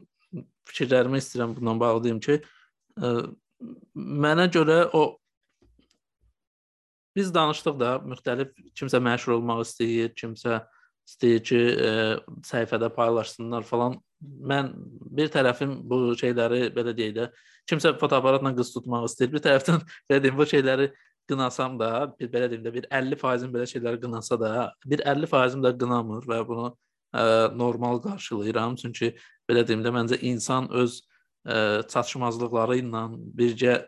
fikirlərimi istəyirəm bununla bağlı deyim ki, ə, mənə görə o biz danışdıq da, müxtəlif kimsə məşhur olmaq istəyir, kimsə istəyir ki, ə, səhifədə paylaşsınlar falan. Mən bir tərəfim bu şeyləri belə deyək də, kimsə fotoaparatla qız tutmaq istəyir, bir tərəfdən belə deyim bu şeyləri qınasam da, bir belə deyim də bir 50%-im belə şeyləri qınasa da, bir 50%-im də qınamır və bunu ə, normal qarşılayıram. Çünki belə deyim də məncə insan öz ə, çatışmazlıqları ilə birgə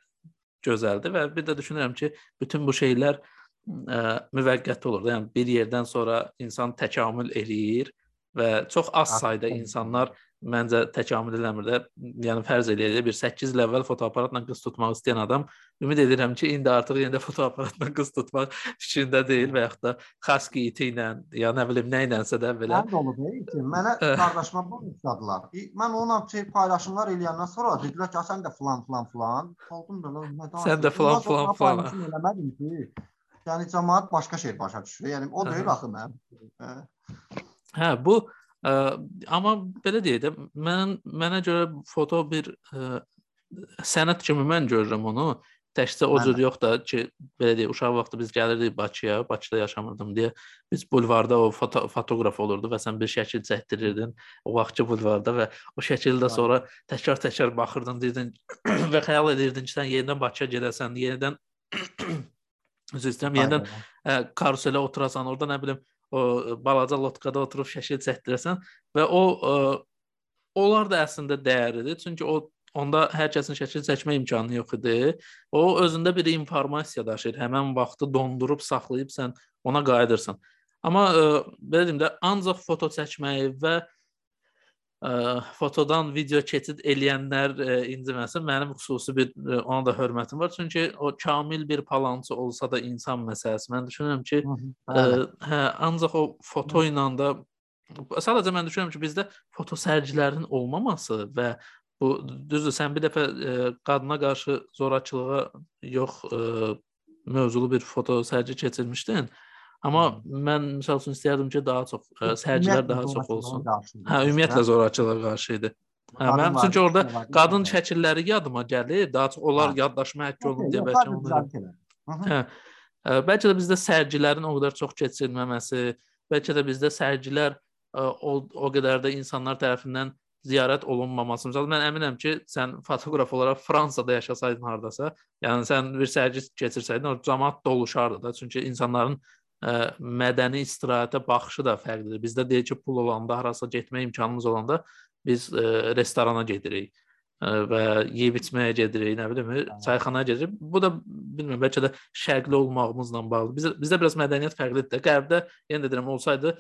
gözəldir və bir də düşünürəm ki, bütün bu şeylər ə, müvəqqəti olur da. Yəni bir yerdən sonra insan təkamül eləyir və çox az sayda insanlar məncə təkamül eləmir də. Yəni fərz eləyək də bir 8 il əvvəl fotoaparatla qız tutmaq istəyən adam ümid edirəm ki, indi artıq yenə də fotoaparatla qız tutmaq fikrində deyil və yaxud da xaski iti ilə ya nə bilim nə ilənsə də belə. Mən də olub ki, mənə Hə. qardaşıma bağışladılar. E, Mən ona şey paylaşımlar eləyəndən sonra dedilər ki, "A, sən də falan falan falan." Oldum lan, nə Sən də danışırsan? falan Ondan sonra falan falan. paylaşım eləmədim ki. Yəni cəmaət başqa şey başa düşür. Yəni o deyil Aha. axı mənim. Hə. Hə, bu ə, amma belə deyək də, mən mənə görə foto bir ə, sənət kimi mən görürəm onu. Təkcə o cür yox da ki, belə deyək, uşaq vaxtı biz gəlirdik Bakıya, Bakıda yaşamırdım deyə biz bulvarda o foto fotoqraf olurdu və sən bir şəkil çəkdirirdin o vaxtki bulvarda və o şəkildə sonra təkrar-təkrar baxırdın, deyirdin və xəyal edirdin ki, sən yenidən Bakıya gedəsən, yenidən üzr istəyirəm, yenidən ə, karuselə oturasan, orada nə bilim o ə, balaca lotkada oturub şəkil çəkdirəsən və o ə, onlar da əslində dəyərlidir. Çünki o onda hər kəsin şəkil çəkmə imkanı yox idi. O özündə bir informasiya daşıyır. Həmin vaxtı dondurub saxlayıb sən ona qayıdırsan. Amma ə, belə deyim də ancaq foto çəkməyi və ə, fotodan video keçid eləyənlər ə, inciməsin. Mənim xüsusi bir ə, ona da hörmətim var. Çünki o kamil bir palançı olsa da insan məsələsi. Mən düşünürəm ki, Hı hı, Ə, hə, ancaq o foto ilə də sadəcə mən düşünürəm ki, bizdə foto sərgilərinin olmaması və bu düzdür, sən bir dəfə ə, qadına qarşı zorakılığa yox ə, mövzulu bir foto sərgi keçirmişdin. Amma mən məsəl üçün istərdim ki, daha çox ə, sərgilər daha çox olsun. Hə, ümumiyyətlə zorakılığa qarşı idi. Hə, mənim var, çünki orada qadın şəkilləri yadıma gəlir. Daha çox onlar Hə. yaddaşma həkk olunur deyə bəlkə hı. Hə. Ə, Bəlkə də bizdə sərgilərin o qədər çox keçirilməməsi, bəlkə də bizdə sərgilər ə, o, o qədər də insanlar tərəfindən ziyarət olunmaması. Məsələn, mən əminəm ki, sən fotoqraf olaraq Fransada yaşasaydın hardasa, yəni sən bir sərgi keçirsəydin, o cəmaət doluşardı da. Çünki insanların ə, mədəni istirahətə baxışı da fərqlidir. Bizdə deyir ki, pul olanda, harasa getmək imkanımız olanda biz ə, restorana gedirik ə, və yeyib içməyə gedirik, nə bilim, çayxanaya gedirik. Bu da bilmirəm, bəlkə də şərqli olmağımızla bağlı. Bizdə bizdə biraz mədəniyyət fərqlidir. Qərbdə yenə də deyirəm, olsaydı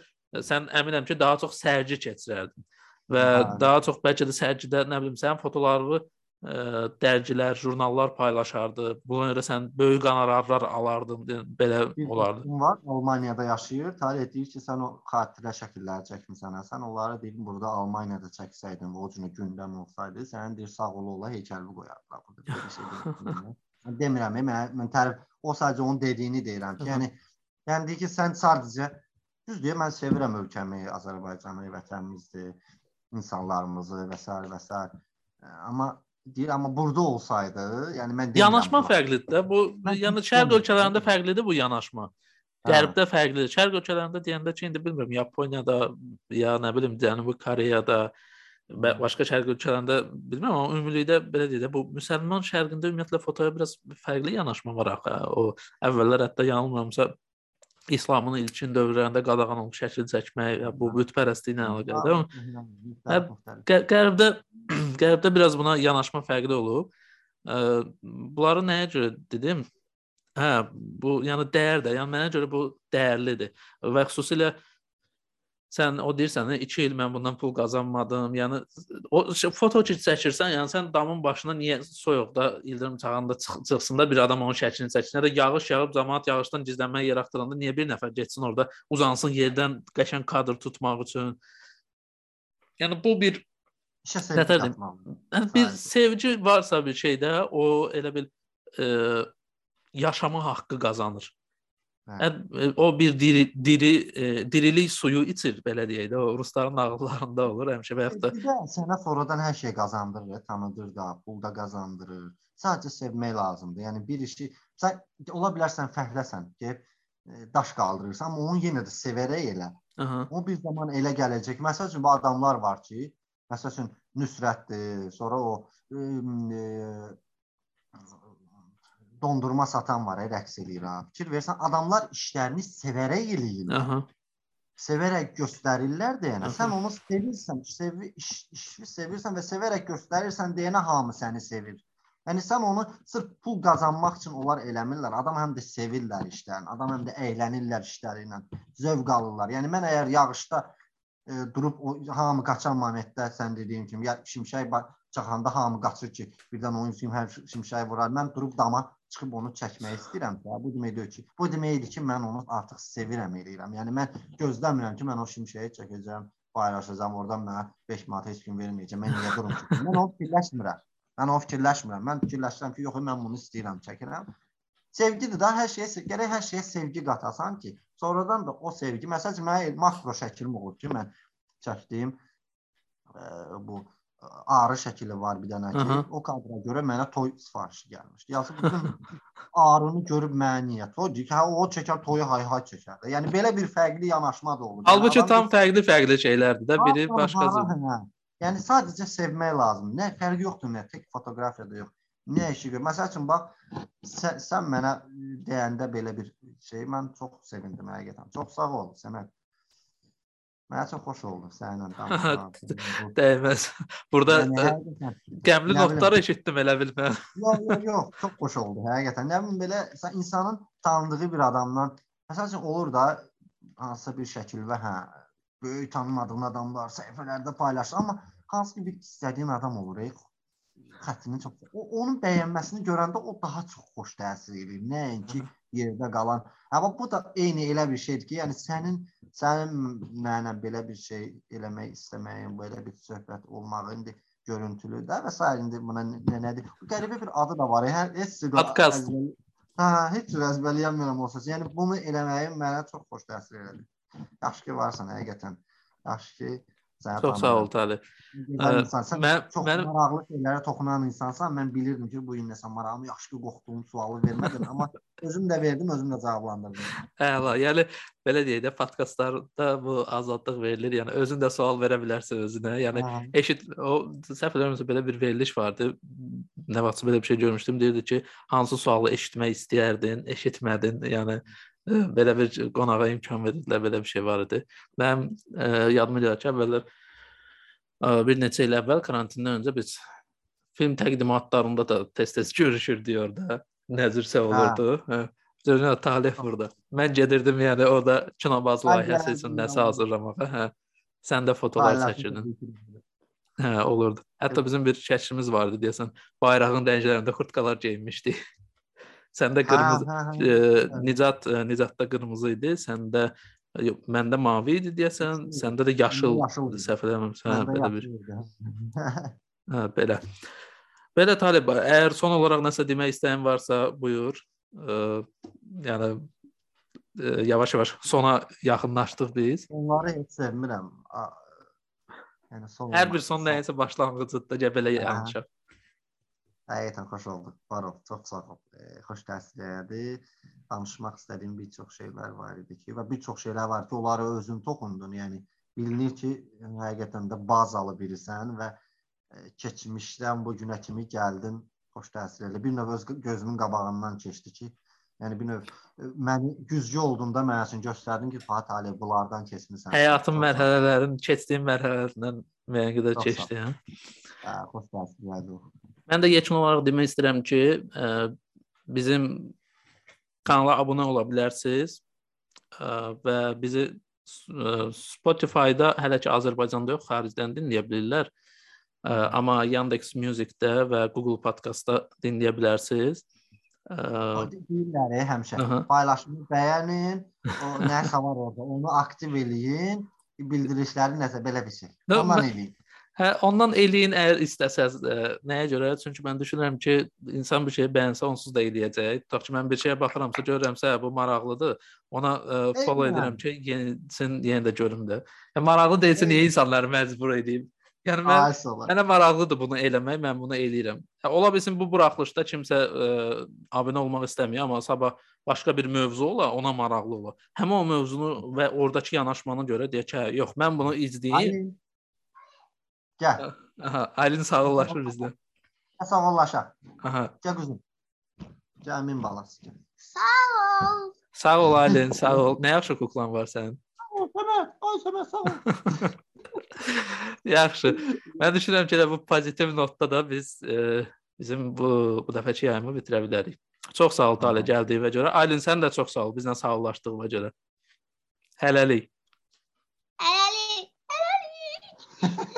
sən əminəm ki, daha çox sərgi keçirərdin və hə. daha çox bəlkə də sərgidə nə bilim sənin fotolarını ə, dərgilər, jurnallar paylaşardı. Buna görə sən böyük qonorarlar alardın, belə olardı. var, Almaniyada yaşayır. Tarih deyir ki, sən o xatirə şəkilləri çəkmisən. Sən onları deyim burada Almaniyada çəksəydin və o cür gündəm olsaydı, sənin deyir sağ ol ola heykəlini qoyardılar burada. Belə şey demirəm, mən, mən tərif o sadəcə onun dediyini deyirəm ki, yəni yəni deyir ki, sən sadəcə düzdür, mən sevirəm ölkəmi, Azərbaycanı, vətənimizdir, insanlarımızı və s. və s. Amma deyir amma burada olsaydı, yəni mən demirəm. Yanaşma fərqlidir də. Bu Mən yəni şərq ölkələrində fərqlidir bu yanaşma. Qərbdə fərqlidir. Şərq ölkələrində deyəndə ki, indi bilmirəm, Yaponiyada ya nə bilim, Cənubi Koreyada başqa şərq ölkələrində bilmirəm, amma ümumilikdə belə deyək də bu müsəlman şərqində ümumiyyətlə fotoya biraz fərqli yanaşma var axı. O əvvəllər hətta yanılmıramsa İslamın ilkin dövrlərində qadağan olmuş şəkil çəkmək ya bu bütpərəstliklə əlaqəlidir. Amma Hə, Qə- Qərbdə Qərbdə biraz buna yanaşma fərqli olub. Bunları nəyə görə dedim? Hə, bu yəni dəyər də, yəni mənə görə bu dəyərlidir. Və xüsusilə sən o deyirsən, 2 il mən bundan pul qazanmadım. Yəni o foto ki çəkirsən, yəni sən damın başına niyə soyuqda ildırım çağında çıx çıxsın da bir adam onun şəklini çəksin. Ya da yağış yağıb cəmaət yağışdan gizlənməyə yer axtaranda niyə bir nəfər getsin orada uzansın yerdən qəşəng kadr tutmaq üçün. Yəni bu bir İşə Nətər sevgi deyim? qatmalı. Yəni bir Sahibi. sevgi varsa bir şeydə, o elə bil e, yaşama haqqı qazanır. Hə. E, o bir diri diri e, dirilik suyu içir belə deyək də. O rusların nağıllarında olur həmişə və yaxud da Bir də sənə sonradan hər şey qazandırır, tanıdır da, pul da qazandırır. Sadəcə sevmək lazımdır. Yəni bir işi sən ola bilər sən fəhləsən, deyib e, daş qaldırırsan, amma onu yenə də sevərək elə. aha, O bir zaman elə gələcək. Məsəl üçün bu adamlar var ki, məsəl üçün Nüsrətdir, sonra o ım, e, dondurma satan var, rəqs eləyir ha. Fikir versən, adamlar işlərini sevərək eləyirlər. aha. sevərək göstərirlər deyənə. Aha. Sən onu sevirsən, sevi, iş, işi sevirsən və sevərək göstərirsən deyənə hamı səni sevir. Yəni sən onu sırf pul qazanmaq üçün onlar eləmirlər. Adam həm də sevirlər işlərini, adam həm də əylənirlər işləri ilə, zövq alırlar. Yəni mən əgər yağışda e, durub o hamı qaçan momentdə sən dediyin kimi ya şimşək çaxanda hamı qaçır ki, birdən onun üçün hər şimşək vurar. Mən durub dama çıxıb onu çəkmək istəyirəm. Ya, bu deməkdir ki, bu deməkdir ki, mən onu artıq sevirəm eləyirəm. Yəni mən gözləmirəm ki, mən o şimşəyi çəkəcəm, paylaşacağam, oradan mənə 5 manat heç kim verməyəcəm. Mən niyə durum ki? Mən onu fikirləşmirəm. Mən onu fikirləşmirəm. Mən fikirləşirəm ki, yox, mən bunu istəyirəm, çəkirəm. Sevgidir da hər şeyə, gərək hər şeyə sevgi qatasan ki, sonradan da o sevgi, məsələn, mənim makro şəklim olur ki, mən çəkdiyim ə, bu ə, arı şəkili var bir dənə ki, Aha. o kadra görə mənə toy sifarişi gəlmişdi. Yazı bütün arını görüb mənə niyə toy deyir ki, hə o çəkər toyu hay-hay çəkər. Yəni belə bir fərqli yanaşma da olur. Yəni Halbuki adam tam fərqli fərqli şeylərdir də. Biri Hara, başqası. hara, hə. Yəni sadəcə sevmək lazımdır. Nə fərqi yoxdur nə, tək fotoqrafiyada yox. Nə işi gör. Məsəl üçün bax sən, sən mənə deyəndə belə bir şey mən çox sevindim həqiqətən. Çox sağ ol Səməd. Mənə çox xoş oldu səninlə danışmaq. Dəyməz. Burada yəni, qəmli notlar eşitdim elə bil mən. Yox, yox, yox, çox xoş oldu həqiqətən. Nə bilim belə sən insanın tanıdığı bir adamdan məsəl üçün olur da hansısa bir şəkildə hə böyük tanımadığın adamlar səhifələrdə paylaşır, amma hansı ki bir istədiyin adam olur, ey xəttini çox o, onun bəyənməsini görəndə o daha çox xoş təsir edir. Nəinki yerdə qalan. Amma bu da eyni elə bir şeydir ki, yəni sənin sənin mənə belə bir şey eləmək istəməyin, belə bir söhbət olmağı indi görüntülü də və s. indi buna nə nədir? Qəribə bir adı da var. Hər heç əzbəl- Hə, heç cür əzbərləyəmirəm olsa. Yəni bunu eləməyim mənə çox xoş təsir elədi. Yaxşı ki varsan həqiqətən. Yaxşı ki səni Çox sağ ol Tali. Gözəl insan. Sən Mən çox mənim maraqlı şeylərə toxunan insansan. Mən bilirdim ki, bu gün nəsə marağımı yaxşı ki qorxduğum sualı vermədin, amma özüm də verdim, özüm də cavablandırdım. əla. Yəni belə deyək də podkastlarda bu azadlıq verilir. Yəni özün də sual verə bilərsən özünə. Yəni Hə. eşit o səhv eləmirəmsə belə bir veriliş vardı. Nə vaxtsa belə bir şey görmüşdüm. Deyirdi ki, hansı sualı eşitmək istəyərdin, eşitmədin. Yəni belə bir qonağa imkan verdilər, belə bir şey var idi. Mənim ə, yadıma gəlir ki, əvvəllər ə, bir neçə il əvvəl karantindən öncə biz film təqdimatlarında da tez-tez görüşürdük orada. Nəzirsə olurdu. Hə. Dönə talih burada. Mən gedirdim, yəni o da kinobaz layihəsi üçün nəsə hazırlamağa. Hə. Sən də fotolar çəkirdin. Hə, olurdu. Hətta bizim bir şəklimiz vardı deyəsən. Bayrağın rənglərində xurtkalar geyinmişdik. Səndə qırmızı, hə, hə, hə. E, Nicat e, Nicatda qırmızı idi, səndə yox, məndə mavi idi deyəsən, səndə də yaşıl, yaşıl səhv eləmirəmsə, hə, belə bir. hə, belə. Belə Talib, əgər son olaraq nəsə demək istəyin varsa, buyur. E, yəni yavaş-yavaş sona yaxınlaşdıq biz. Onları heç sevmirəm. Yəni son Hər bir son nəyəsə başlanğıcıdır, gəbələ yanlışam. Həqiqətən xoş oldu. Varol, çox sağ ol. E, xoş təsir elədi. Danışmaq istədiyim bir çox şeylər var idi ki, və bir çox şeylər var ki, onları özün toxundun. Yəni bilinir ki, həqiqətən də bazalı birisən və e, keçmişdən bu günə kimi gəldin. Xoş təsir elədi. Bir növ öz gözümün qabağından keçdi ki, yəni bir növ e, məni güzgü olduğunda mənə üçün göstərdin ki, Fatih Ali bunlardan keçmisən. Həyatın mərhələlərin, keçdiyin mərhələlərdən müəyyən qədər keçdi, hə? Hə, xoş təsir elədi. Mən də yekun olaraq demək istəyirəm ki, ə, bizim kanala abunə ola bilərsiniz ə, və bizi ə, Spotify-da hələ ki Azərbaycanda yox, xaricdən dinləyə bilirlər. Ə, amma Yandex Music-də və Google Podcast-da dinləyə bilərsiniz. Deyirlər həmişə. Aha. Paylaşımı bəyənin, o nəsə var orada, onu aktiv eləyin, bildirişləri nəsə belə bir şey. Ondan eləyin. Hə, ondan eləyin əgər istəsəz. Ə, e, nəyə görə? Çünki mən düşünürəm ki, insan bir şeyi bəyənsə onsuz da eləyəcək. Tutaq ki, mən bir şeyə baxıramsa, görürəmsə, hə, bu maraqlıdır. Ona ə, e, follow edirəm ki, yenisin, yenə də görüm də. Yəni maraqlı deyilsə niyə insanları məcbur edeyim? Yəni mən mənə maraqlıdır bunu eləmək, mən bunu eləyirəm. Hə, ola bilsin bu buraxılışda kimsə ə, abunə olmaq istəmir, amma sabah başqa bir mövzu ola, ona maraqlı ola. Həmin o mövzunu və oradakı yanaşmana görə deyək ki, hə, yox, mən bunu izləyim. Aynen. Gəl. Aha, Aylin sağollaşır bizdə. Sağollaşa. Aha. Gəl quzum. Gəl min balası gəl. Sağ ol. Sağ ol Aylin, sağ ol. Nə yaxşı kuklan var sənin. Səmət, ay Səmət, sağ ol. yaxşı. Mən düşünürəm ki, bu pozitiv notda da biz e, bizim bu bu dəfəki yayımı bitirə bilərik. Çox sağ ol Talə gəldiyinə görə. Aylin sən də çox sağ ol bizlə sağollaşdığına görə. Hələlik. Hələlik. Hələlik.